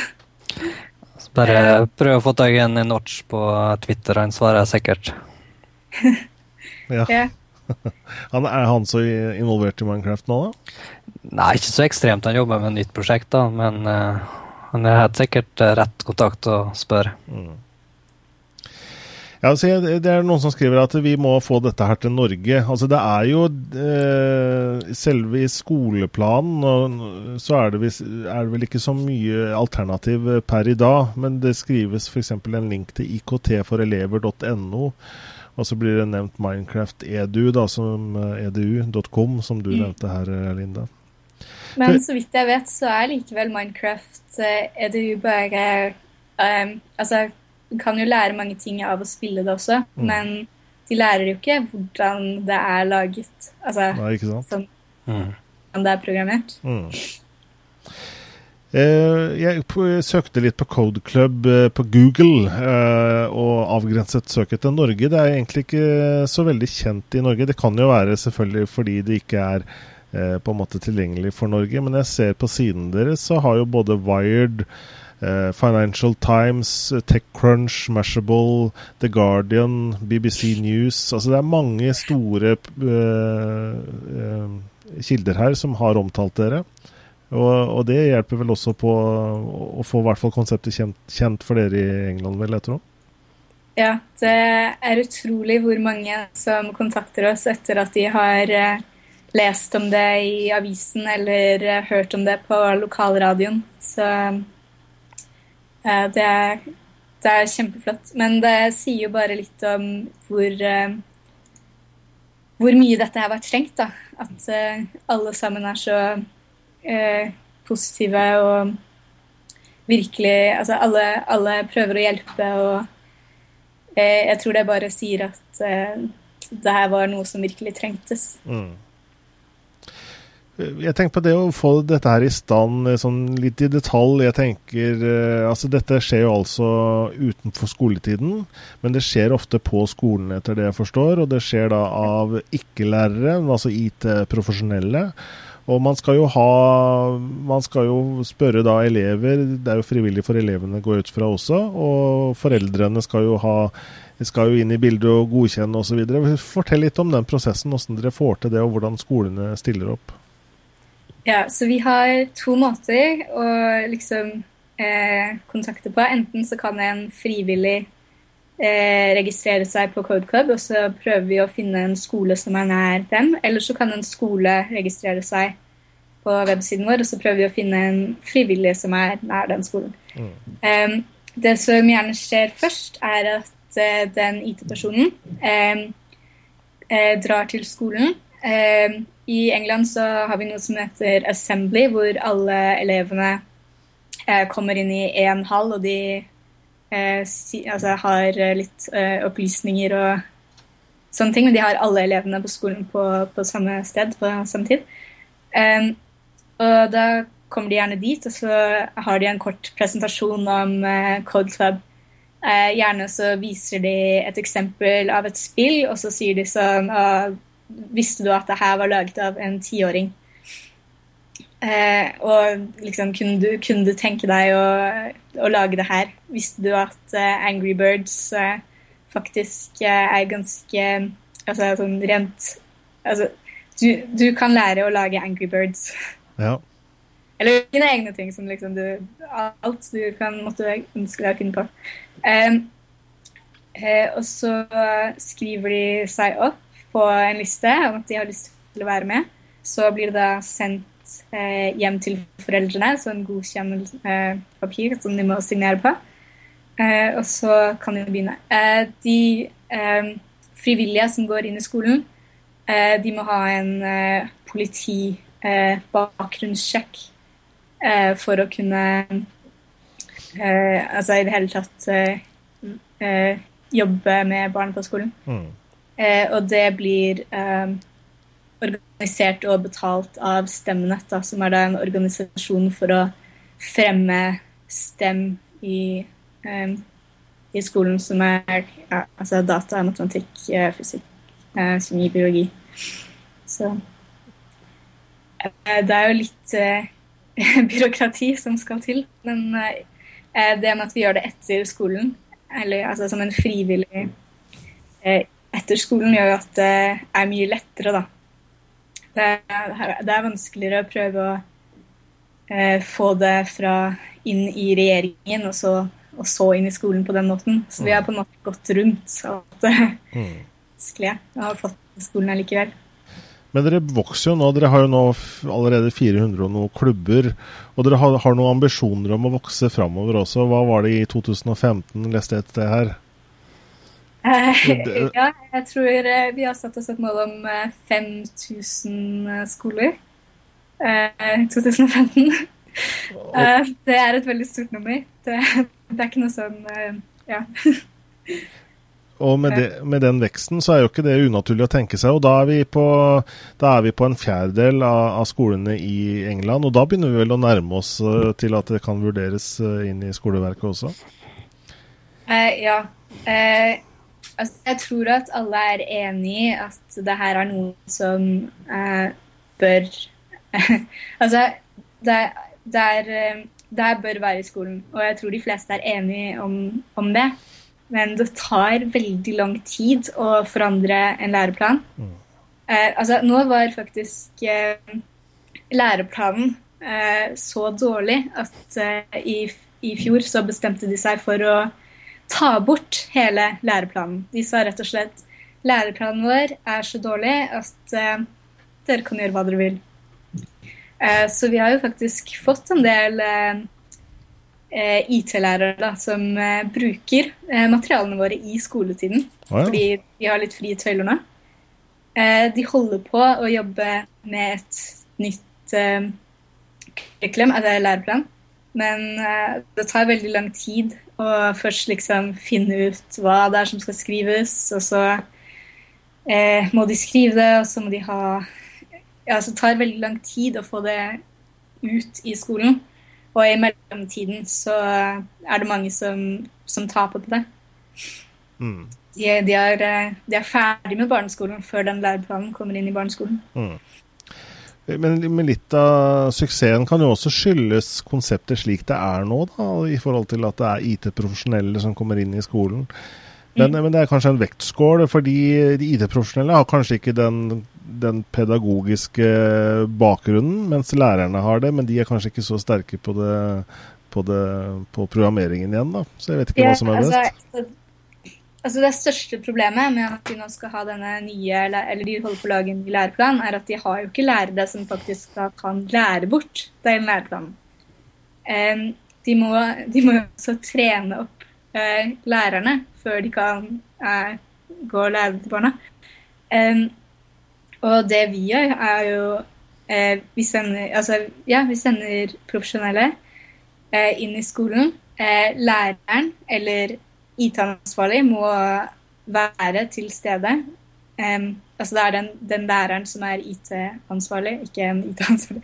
Bare prøv å få tak i en notch på Twitter, han svarer sikkert. Ja. Ja. Han, er han så involvert i Minecraft nå, da? Nei, ikke så ekstremt. Han jobber med et nytt prosjekt, da, men uh, han er helt sikkert eh, rett kontakt å spørre. Ja, så jeg- Det er noen som skriver at vi må få dette her til Norge. Altså Det er jo eh, Selve i skoleplanen og, så er det, vis, er det vel ikke så mye alternativ per i dag. Men det skrives f.eks. en link til iktforelever.no. Og så blir det nevnt Minecraft edu, da, som eh, edu.com, som du Mm. nevnte her, eh, Linda. Men For- så vidt jeg vet, så er likevel Minecraft eh, er det jo bare um, Altså, du kan jo lære mange ting av å spille det også, Mm. men de lærer jo ikke hvordan det er laget. Altså, Nei, ikke sant? sånn, hvordan det er programmert. Mm. Eh, jeg søkte litt på Code Club eh, på Google, eh, og avgrenset søket til Norge. Det er egentlig ikke så veldig kjent i Norge. Det kan jo være selvfølgelig fordi det ikke er på en måte tilgjengelig for Norge, men jeg ser på siden deres, så har jo både Wired, Financial Times, eh, TechCrunch, Mashable, The Guardian, BBC News Altså det er mange store uh, uh, kilder her som har omtalt dere. Og, og det hjelper vel også på å, få i hvert fall konseptet kjent, kjent for dere i England, vil jeg tro. Ja, det er utrolig hvor mange som kontakter oss etter at de har eh, lest om det i avisen eller eh, hørt om det på lokalradioen. Så eh, det, er, det er kjempeflott. Men det sier jo bare litt om hvor eh, hvor mye dette har vært trengt. da. At eh, alle sammen er så eh, positive og virkelig Altså alle, alle prøver å hjelpe og eh, jeg tror det bare sier at eh, det her var noe som virkelig trengtes. Mm. Jeg tenker på det å få dette her i stand eh, sånn litt i detalj. Jeg tenker, eh, altså Dette skjer jo altså utenfor skoletiden, men det skjer ofte på skolen, etter det jeg forstår. Og det skjer da av ikke-lærere, altså IT-profesjonelle. Og man skal jo ha Man skal jo spørre da elever, det er jo frivillig for elevene går ut fra også, og foreldrene skal jo ha skal jo inn i bildet og godkjenne osv. Fortell litt om den prosessen, hvordan dere får til det, og hvordan skolene stiller opp. Ja, så vi har to måter å liksom eh, kontakte på. Enten så kan en frivillig eh, registrere seg på Code Club, og så prøver vi å finne en skole som er nær dem. Eller så kan en skole registrere seg på websiden vår, og så prøver vi å finne en frivillig som er nær den skolen. Um, det som gjerne skjer først, er at eh, den IT-personen um, eh, drar til skolen. Um, I England så har vi noe som heter Assembly, hvor alle elevene eh, kommer inn i én hall, og de eh, altså, har litt eh, opplysninger og sånne ting. Men de har alle elevene på skolen på, på samme sted på samme tid. Um, og da kommer de gjerne dit, og så har de en kort presentasjon om Code Club. Gjerne så viser de et eksempel av et spill, og så sier de sånn Visste du at det her var laget av en tiåring? Eh, og liksom, kunne du, kunne du tenke deg å, å, lage det her? Visste du at eh, Angry Birds eh, faktisk eh, er ganske Altså sånn rent Altså, du, du kan lære å lage Angry Birds. Ja. Eller dine egne ting som liksom du Alt du kan måtte ønske deg å finne på. Um, eh, og så skriver de seg opp på en liste om at de har lyst til å være med. Så blir det da sendt eh, hjem til foreldrene, så en godkjennelsespapir eh, som de må signere på. Eh, og så kan de begynne. Eh, de eh, frivillige som går inn i skolen, eh, de må ha en politibakgrunnssjekk for å kunne Altså i det hele tatt jobbe med barn på skolen. Mm. Og det blir organisert og betalt av Stemnett, da, som er da en organisasjon for å fremme STEM i, eh, i skolen, som er ja, altså data, matematikk, uh, fysikk, uh, kjemi, biologi. Så uh, det er jo litt byråkrati som skal til. Men det med at vi gjør det etter skolen, eller altså som en frivillig etter skolen, gjør jo at det er mye lettere, da. Det er, det er vanskeligere å prøve å eh, få det fra inn i regjeringen og så, og så, inn i skolen på den måten. Så vi har på en måte gått rundt alt det mm. vanskelige og har fått skolen allikevel. Men dere vokser jo nå. Dere har jo nå allerede 400 og noen klubber. Og dere har, har noen ambisjoner om å vokse framover også. Hva var det i 2015? Leste jeg et sted her? Eh, ja, jeg tror eh, vi har satt oss et mål om 5000 eh, skoler i 2015. det er et veldig stort nummer. Det, det er ikke noe sånn Ja. Og med, det, med, den veksten så er jo ikke det unaturlig å tenke seg. Og da er vi på, er vi på en fjerdedel av, av, skolene i England. Og da begynner vi vel å nærme oss til at det kan vurderes inn i skoleverket også? Eh, ja. Uh, Altså, jeg tror at alle er enig i at det her er noe som eh, bør Altså, det, det, er, eh, det bør være i skolen, og jeg tror de fleste er enige om, om, det. Men det tar veldig lang tid å forandre en læreplan. Mm. Eh, altså, nå var faktisk eh, læreplanen eh, så dårlig at eh, i, i fjor så bestemte de seg for å ta bort hele læreplanen. De sa rett og slett læreplanen vår er så dårlig at uh, dere kan gjøre hva dere vil. Uh, så vi har jo faktisk fått en del uh, IT-lærere som bruker materialene våre i skoletiden. Oh, ja. Fordi de har litt frie tøyler nå. de holder på å jobbe med et nytt curriculum, altså læreplan. Men det tar veldig lang tid og først liksom finne ut hva det er som skal skrives, og så eh, må de skrive det, og så må de ha Ja, så tar det veldig lang tid å få det ut i skolen. Og i mellomtiden så er det mange som, som taper på det. Mm. De, de, er, de, er, ferdig med barneskolen før den læreplanen kommer inn i barneskolen. Mm. Men, men, litt av suksessen kan jo også skyldes konseptet slik det er nå, da, i forhold til at det er IT-profesjonelle som kommer inn i skolen. Men, mm. men, det er kanskje en vektskål, fordi de IT-profesjonelle har kanskje ikke den, den, pedagogiske bakgrunnen, mens lærerne har det. Men de er kanskje ikke så sterke på, det, på, det, på programmeringen igjen, da. Så jeg vet ikke ja, hva som er best. Altså, Altså Det største problemet med at de nå skal ha denne nye, eller de holder på å lage en ny læreplan, er at de har jo ikke lærere som faktisk kan lære bort den læreplanen. De må, må også trene opp eh, lærerne før de kan eh, gå og lære til barna. Og det vi gjør, er jo eh, vi sender, altså, ja, vi sender profesjonelle inn i skolen. Læreren eller IT-ansvarlig må være til stede. Um, altså det er den, den, læreren som er IT-ansvarlig, ikke en IT-ansvarlig.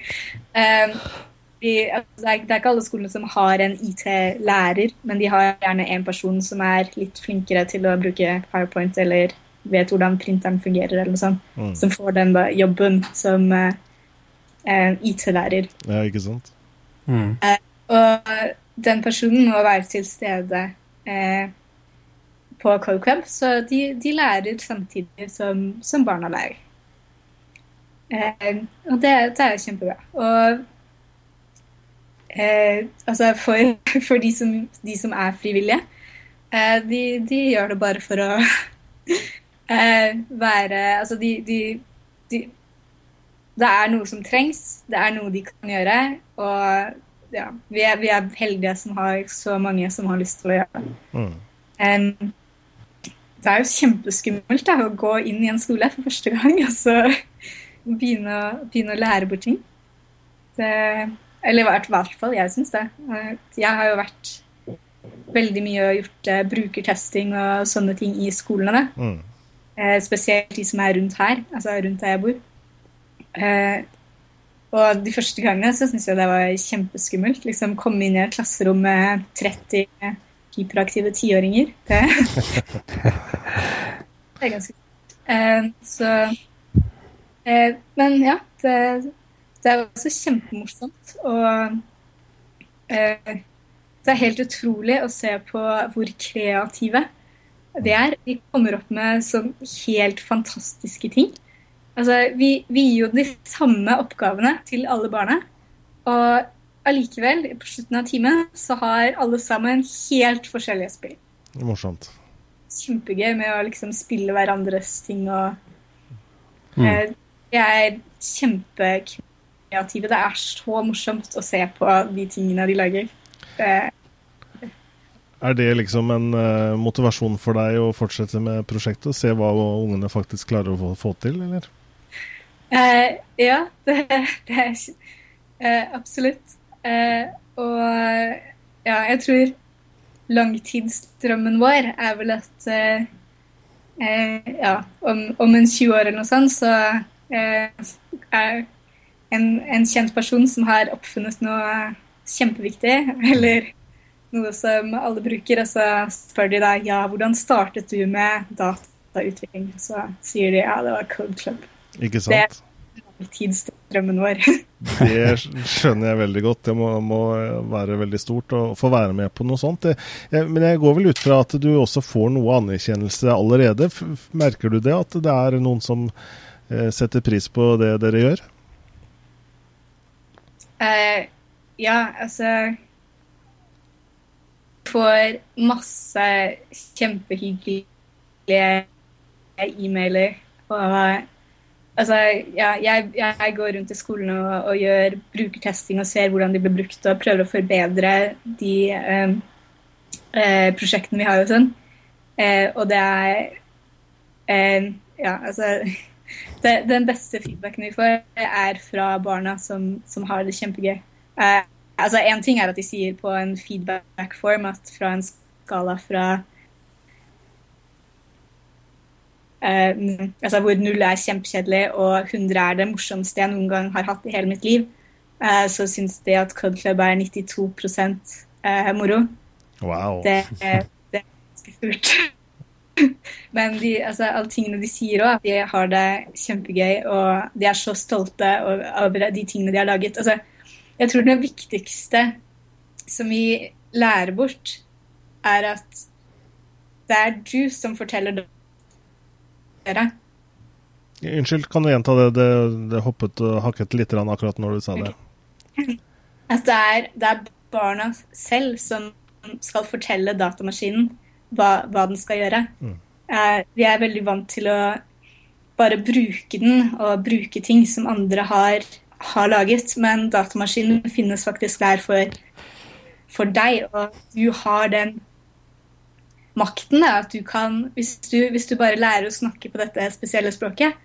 Um, de, altså det, er, det, er, ikke alle skolene som har en IT-lærer, men de har gjerne en person som er litt flinkere til å bruke PowerPoint eller vet hvordan printeren fungerer, eller noe sånt, mm. som får den da, jobben som uh, IT-lærer. Ja, ikke sant? Mm. Uh, og den personen må være til stede uh, på Club, så de, de lærer samtidig som, som barna lærer. Eh, og det, det, er kjempebra. Og eh, altså for, for de, som, de, som, er frivillige, eh, de, de, gjør det bare for å eh, være Altså, de, de, Det er noe som trengs, det er noe de kan gjøre, og ja, vi, er, vi er heldige som har så mange som har lyst til å gjøre det. Mm. Det er jo kjempeskummelt da, å gå inn i en skole for første gang og så begynne, begynne å lære bort ting. Det, eller i hvert fall jeg syns det. Jeg har jo vært veldig mye og gjort uh, brukertesting og sånne ting i skolene. Mm. Uh, spesielt de som er rundt her, altså rundt der jeg bor. Uh, og de første gangene så syntes jeg det var kjempeskummelt. Liksom komme inn i et klasserom med 30 hyperaktive tiåringer. Det, det er ganske. Eh, så eh, Men ja, det, det er også kjempemorsomt. Og eh, det er helt utrolig å se på hvor kreative de er. De kommer opp med sånn helt fantastiske ting. Altså, vi, vi gir jo de samme oppgavene til alle barna. Og allikevel, på slutten av timen, så har alle sammen helt forskjellige spill. Morsomt. Kjempegøy med å liksom spille hverandres ting og Mm. eh, De er kjempekreative. Det er så morsomt å se på de tingene de lager. Er det liksom en eh, motivasjon for deg å fortsette med prosjektet? Se hva ungene faktisk klarer å få, få til, eller? Eh, ja, det, det er uh, absolutt. Eh, og ja, jeg tror langtidsdrømmen vår er vel at eh, eh, ja, om, om en 20 år eller noe sånt, så eh, er en, en kjent person som har oppfunnet noe kjempeviktig, eller noe som alle bruker, og så spør de deg ja, hvordan startet du med datautvikling? Så sier de ja, det var Code Club. Ikke sant? er langtidsdrømmen vår. Det skjønner jeg veldig godt. Det må, må være veldig stort å få være med på noe sånt. Men jeg går vel ut fra at du også får noe anerkjennelse allerede. Merker du det, at det er noen som eh, setter pris på det dere gjør? Uh, ja, altså Får masse kjempehyggelige e-mailer. Og altså, ja, jeg, jeg går rundt i skolen og, og gjør brukertesting og ser hvordan de blir brukt, og prøver å forbedre de eh, eh, prosjektene vi har og sånn. Eh, og det er eh, Ja, altså det, Den beste feedbacken vi får, er fra barna som, som har det kjempegøy. Eh, altså Én ting er at de sier på en feedback-form at fra en skala fra eh, altså Hvor null er kjempekjedelig og 100 er det morsomste jeg noen gang har hatt i hele mitt liv, eh, så syns de at Code Club er 92 eh, moro. Wow. Det, det er ganske kult. Men de, altså, alle tingene de sier òg, de har det kjempegøy, og de er så stolte over de tingene de har laget. Altså, jeg tror det viktigste som vi lærer bort, er at det er du som forteller dere. Unnskyld, kan du gjenta det? Det, det hoppet og hakket litt akkurat når du sa det. At det er, det er barna selv som skal fortelle datamaskinen hva, hva den skal gjøre. Mm. Eh, vi er veldig vant til å bare bruke den og bruke ting som andre har, har laget, men datamaskinen finnes faktisk der for, for deg, og du har den makten. Da, at du kan, hvis du, hvis du bare lærer å snakke på dette spesielle språket,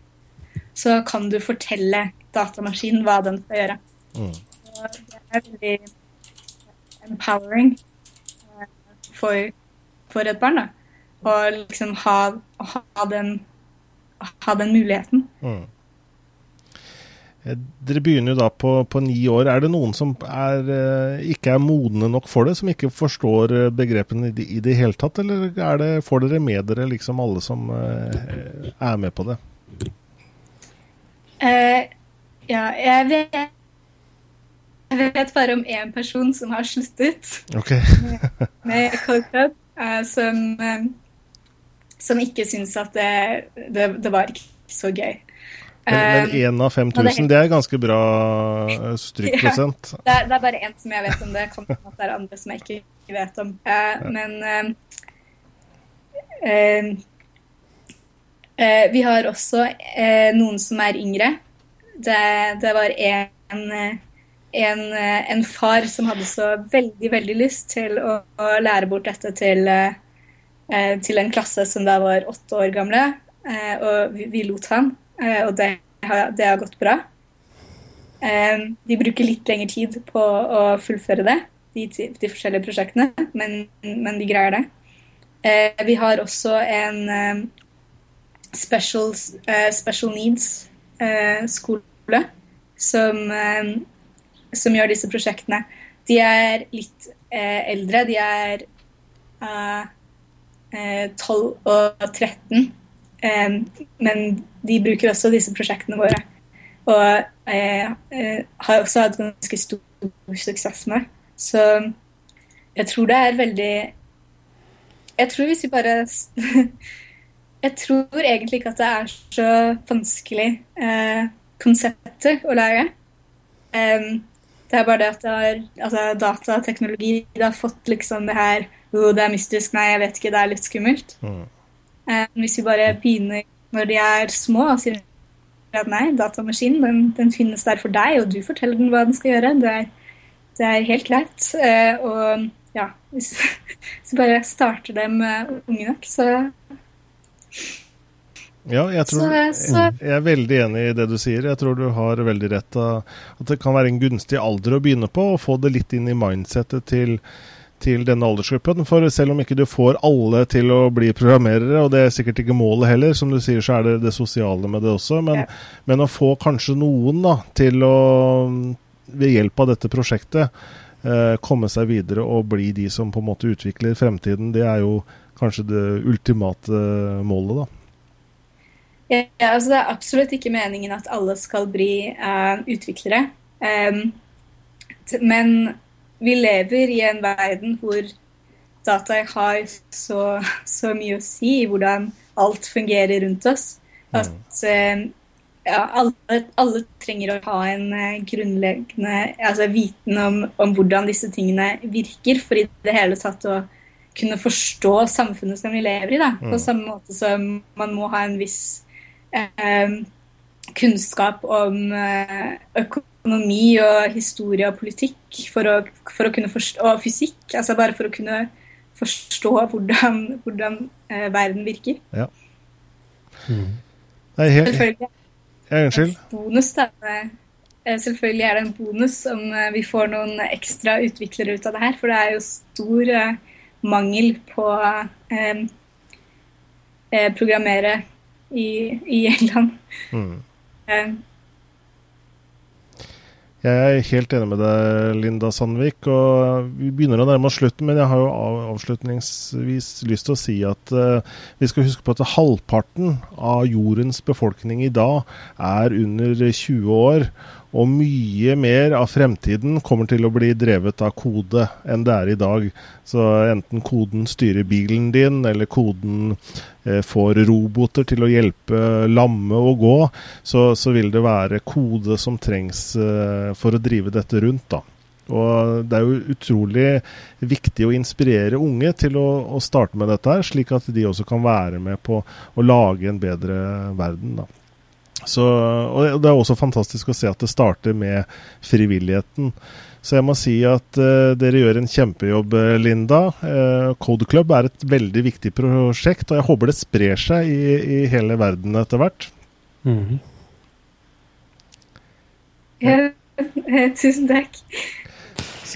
så kan du fortelle datamaskinen hva den skal gjøre. Mm. Det er veldig empowering eh, for, for et barn. da. Å liksom ha, ha, den, ha den muligheten. Mm. Eh, Dere begynner jo da på, på ni år. Er det noen som er, eh, ikke er modne nok for det, som ikke forstår eh, begrepene i det, i det hele tatt, eller er det, får dere med dere liksom alle som er med på det? Uh, ja, jeg vet, jeg vet bare om én person som har sluttet okay. med med Club, uh, som, eh, som ikke syns at det, det, det var ikke så gøy. Men Eh, én av det er 5000, det er ganske bra eh, strykprosent. Ja, det, er, det er bare én som jeg vet om. Det kan hende det er andre som jeg ikke vet om. Eh, men uh, uh, eh, vi har også uh, noen som er yngre. Det, det var en, eh, en, eh, en, far som hadde så veldig, veldig lyst til å, å lære bort dette til, eh, til, en klasse som da var åtte år gamle. Eh, og vi, vi, lot eh, og det har, det har, gått bra. Eh, de bruker litt lengre tid på å fullføre det, de, de forskjellige prosjektene, men, men, de greier det. Eh, vi har også en special, special needs-skole som som gjør disse prosjektene. De er litt eh, eldre. De er uh, eh, 12 og 13. Um, men de bruker også disse prosjektene våre. Og eh, eh, har også hatt ganske stor suksess med. Så jeg tror det er veldig Jeg tror hvis vi bare Jeg tror egentlig ikke at det er så vanskelig eh, konsepter å lære. Um, det er bare det at det har, altså, datateknologi det har fått liksom det her oh, det er mystisk, nei, jeg vet ikke, det er litt skummelt. Mm. Um, hvis vi bare begynner når de er små og sier at nei, datamaskinen den, den, finnes der for deg, og du forteller den hva den skal gjøre, det er, det er helt greit. Eh, og ja, hvis, hvis du bare starter dem uh, unge nok, så ja, jeg, tror, så. jeg er veldig enig i det du sier. Jeg tror du har veldig rett. At det kan være en gunstig alder å begynne på, og få det litt inn i mindsettet til, til denne aldersgruppen. For selv om ikke du får alle til å bli programmerere, og det er sikkert ikke målet heller, som du sier, så er det det sosiale med det også, men, ja. men å få kanskje noen da, til å, ved hjelp av dette prosjektet, eh, komme seg videre og bli de som på en måte utvikler fremtiden, det er jo kanskje det ultimate målet, da. Ja, altså Det er absolutt ikke meningen at alle skal bli uh, utviklere. Um, men vi lever i en verden hvor data har så, så, mye å si i hvordan alt fungerer rundt oss. Mm. At uh, ja, alle, alle, trenger å ha en uh, grunnleggende altså, viten om, om, hvordan disse tingene virker, for i det hele tatt å kunne forstå samfunnet som vi lever i. Da. På mm. samme måte som man må ha en viss eh, kunnskap om eh, økonomi og historie og politikk for å, for å kunne forstå, og fysikk, altså bare for å kunne forstå hvordan, hvordan eh, verden virker. Ja. Mm. Nei, helt, Selvfølgelig. Unnskyld. Bonus, da. Eh, selvfølgelig er det en bonus om eh, vi får noen ekstra utviklere ut av det her. For det er jo stor mangel på eh, programmere i, i England. Mm. Jeg er helt enig med deg, Linda Sandvik. og Vi begynner å nærme oss slutten, men jeg har jo avslutningsvis lyst til å si at uh, vi skal huske på at halvparten av jordens befolkning i dag er under 20 år. Og mye mer av fremtiden kommer til å bli drevet av kode enn det er i dag. Så enten koden styrer bilen din, eller koden eh, får roboter til å hjelpe lamme å gå, så, så, vil det være kode som trengs eh, for å drive dette rundt. da. Og Det er jo utrolig viktig å inspirere unge til å, å starte med dette, her, slik at de også kan være med på å lage en bedre verden. da. Så, og Det er også fantastisk å se at det starter med frivilligheten. Så jeg må si at uh, dere gjør en kjempejobb, eh, Linda. Uh, Code Club er et veldig viktig prosjekt, og jeg håper det sprer seg i, i hele verden etter hvert. Mm -hmm. ja, tusen takk.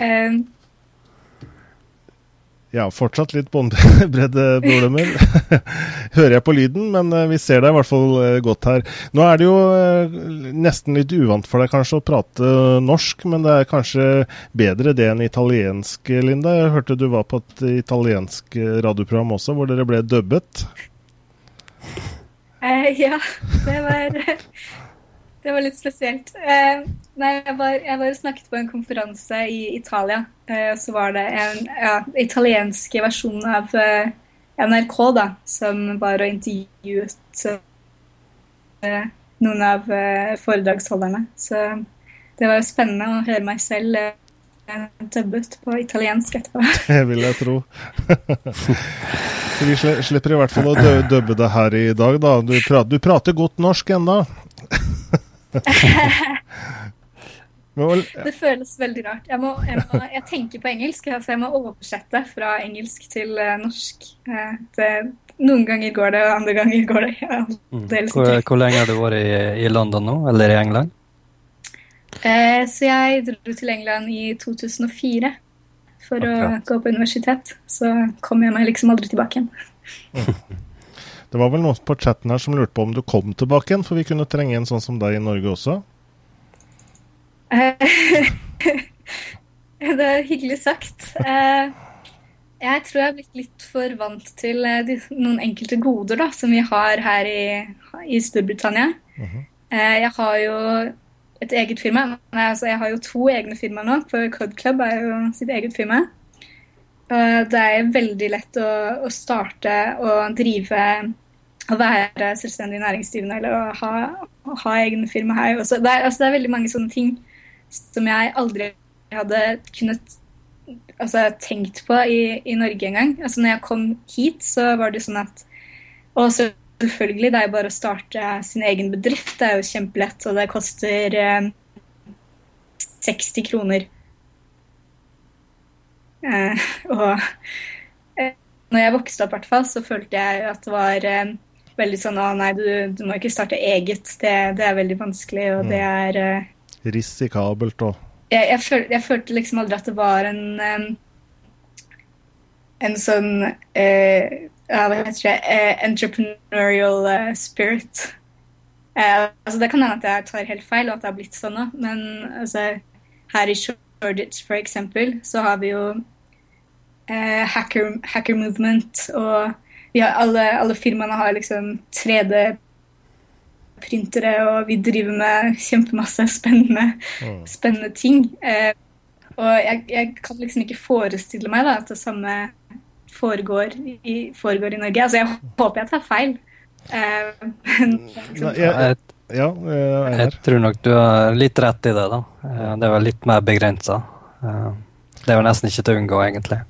Um, ja, fortsatt litt båndbreddeproblemer. Hører jeg på lyden, men eh, vi ser deg i hvert fall eh, godt her. Nå er det jo eh, nesten litt uvant for deg kanskje å prate norsk, men det er kanskje bedre det enn italiensk, Linda. Jeg hørte du var på et italiensk radioprogram også, hvor dere ble dubbet. Eh, ja, det var det var litt spesielt. Eh, nei, jeg var, jeg var snakket på en konferanse i Italia. Eh, så var det en ja, italiensk versjon av eh, NRK da, som var og intervjuet eh, noen av eh, foredragsholderne. Så det var jo spennende å høre meg selv eh, dubbet på italiensk etterpå. Det vil jeg tro. Så vi slipper i hvert fall å dubbe det her i dag, da. Du prater, du prater godt norsk ennå. Det føles veldig rart. Jeg, må, jeg, må, jeg, tenker på engelsk, så jeg må oversette fra engelsk til uh, norsk. Uh, det, noen ganger går det, og andre ganger går det. Ja, mm. det hvor, hvor, lenge har du vært i, i, London nå, eller i England? Eh, så jeg dro til England i 2004 for Akkurat. å gå på universitet. Så kom jeg meg liksom aldri tilbake igjen. Det var vel noen på chatten her som lurte på om du kom tilbake igjen, for vi kunne trenge en sånn som deg i Norge også? det er hyggelig sagt. Eh, jeg tror jeg har blitt litt for vant til eh, noen enkelte goder da, som vi har her i, i Storbritannia. Mm -hmm. Jeg har jo et eget firma. Nei, altså, jeg har jo to egne firmaer nå, for Code Club er jo sitt eget firma. Det er veldig lett å, å starte og drive å være selvstendig næringsdrivende eller å ha, å ha egne firma her. Også. Det, er, altså, det er veldig mange sånne ting som jeg aldri hadde kunnet altså, tenkt på i, i Norge engang. Altså, når jeg kom hit, så var det sånn at Og selvfølgelig, det er jo bare å starte sin egen bedrift. Det er jo kjempelett, og det koster eh, 60 kroner. Eh, og eh, når jeg vokste opp, hvert så følte jeg at det var eh, veldig sånn å nei, du, du, må ikke starte eget. Det, det er veldig vanskelig, og mm. det er uh, Risikabelt og jeg, jeg, føl, jeg, følte liksom aldri at det var en um, en sånn uh, hva heter det, uh, entrepreneurial spirit. altså Det kan hende at jeg tar helt feil, og at det har blitt sånn nå, men altså, her i Shoreditch for eksempel, så har vi jo hacker, hacker movement og ja, alle, alle firmaene har liksom 3D-printere, og vi driver med kjempemasse spennende, mm. spennende ting. Eh, og jeg, jeg, kan liksom ikke forestille meg da, at det samme foregår i, foregår i Norge. Altså, jeg håper jeg tar feil. Eh, men, Nei, jeg, ja, jeg, jeg tror nok du har litt rett i det, da. Eh, det var litt mer begrensa. Eh, det er jo nesten ikke til å unngå, egentlig.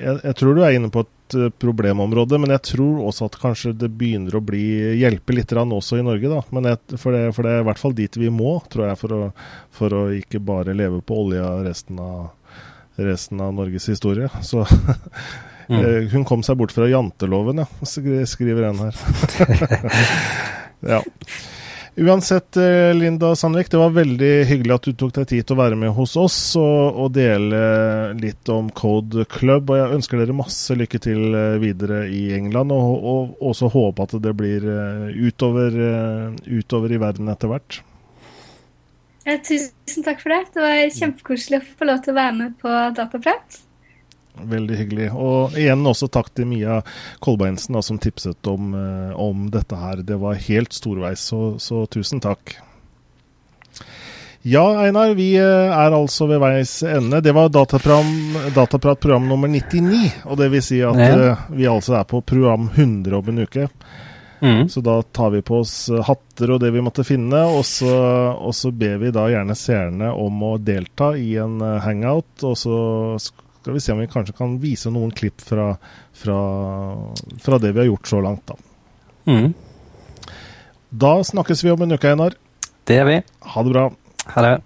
Jeg, jeg, tror du er inne på et uh, problemområde, men jeg tror også at kanskje det begynner å bli, hjelpe litt også i Norge. da. Men jeg, for, det, for, det, er i hvert fall dit vi må, tror jeg, for å, for å ikke bare leve på olja resten av, resten av Norges historie. Så mm. Eh, hun kom seg bort fra janteloven, ja, skriver en her. ja. Uansett, eh, Linda Sandvik, det var veldig hyggelig at du tok deg tid til å være med hos oss og, og, dele litt om Code Club. og Jeg ønsker dere masse lykke til eh, videre i England, og, og også håpe at det blir eh, utover, utover i verden etter hvert. Tusen takk for det. Det var kjempekoselig å få lov til å være med på Dataprat. Veldig hyggelig. Og igjen også takk til Mia Kolbeinsen som tipset om, eh, om, dette her. Det var helt storveis, så, så, tusen takk. Ja, Einar, vi eh, er altså ved veis ende. Det var Dataprat program nummer 99. Og det vil si at ja. Eh, vi altså er på program 100 om en uke. Mm. Så da tar vi på oss hatter og det vi måtte finne, og så, og så ber vi da gjerne seerne om å delta i en hangout. Og så skal vi se om vi kanskje kan vise noen klipp fra, fra, fra det vi har gjort så langt, da. Mm. Da snakkes vi om en uke, Einar. Det gjør vi. Ha det bra. Ha det.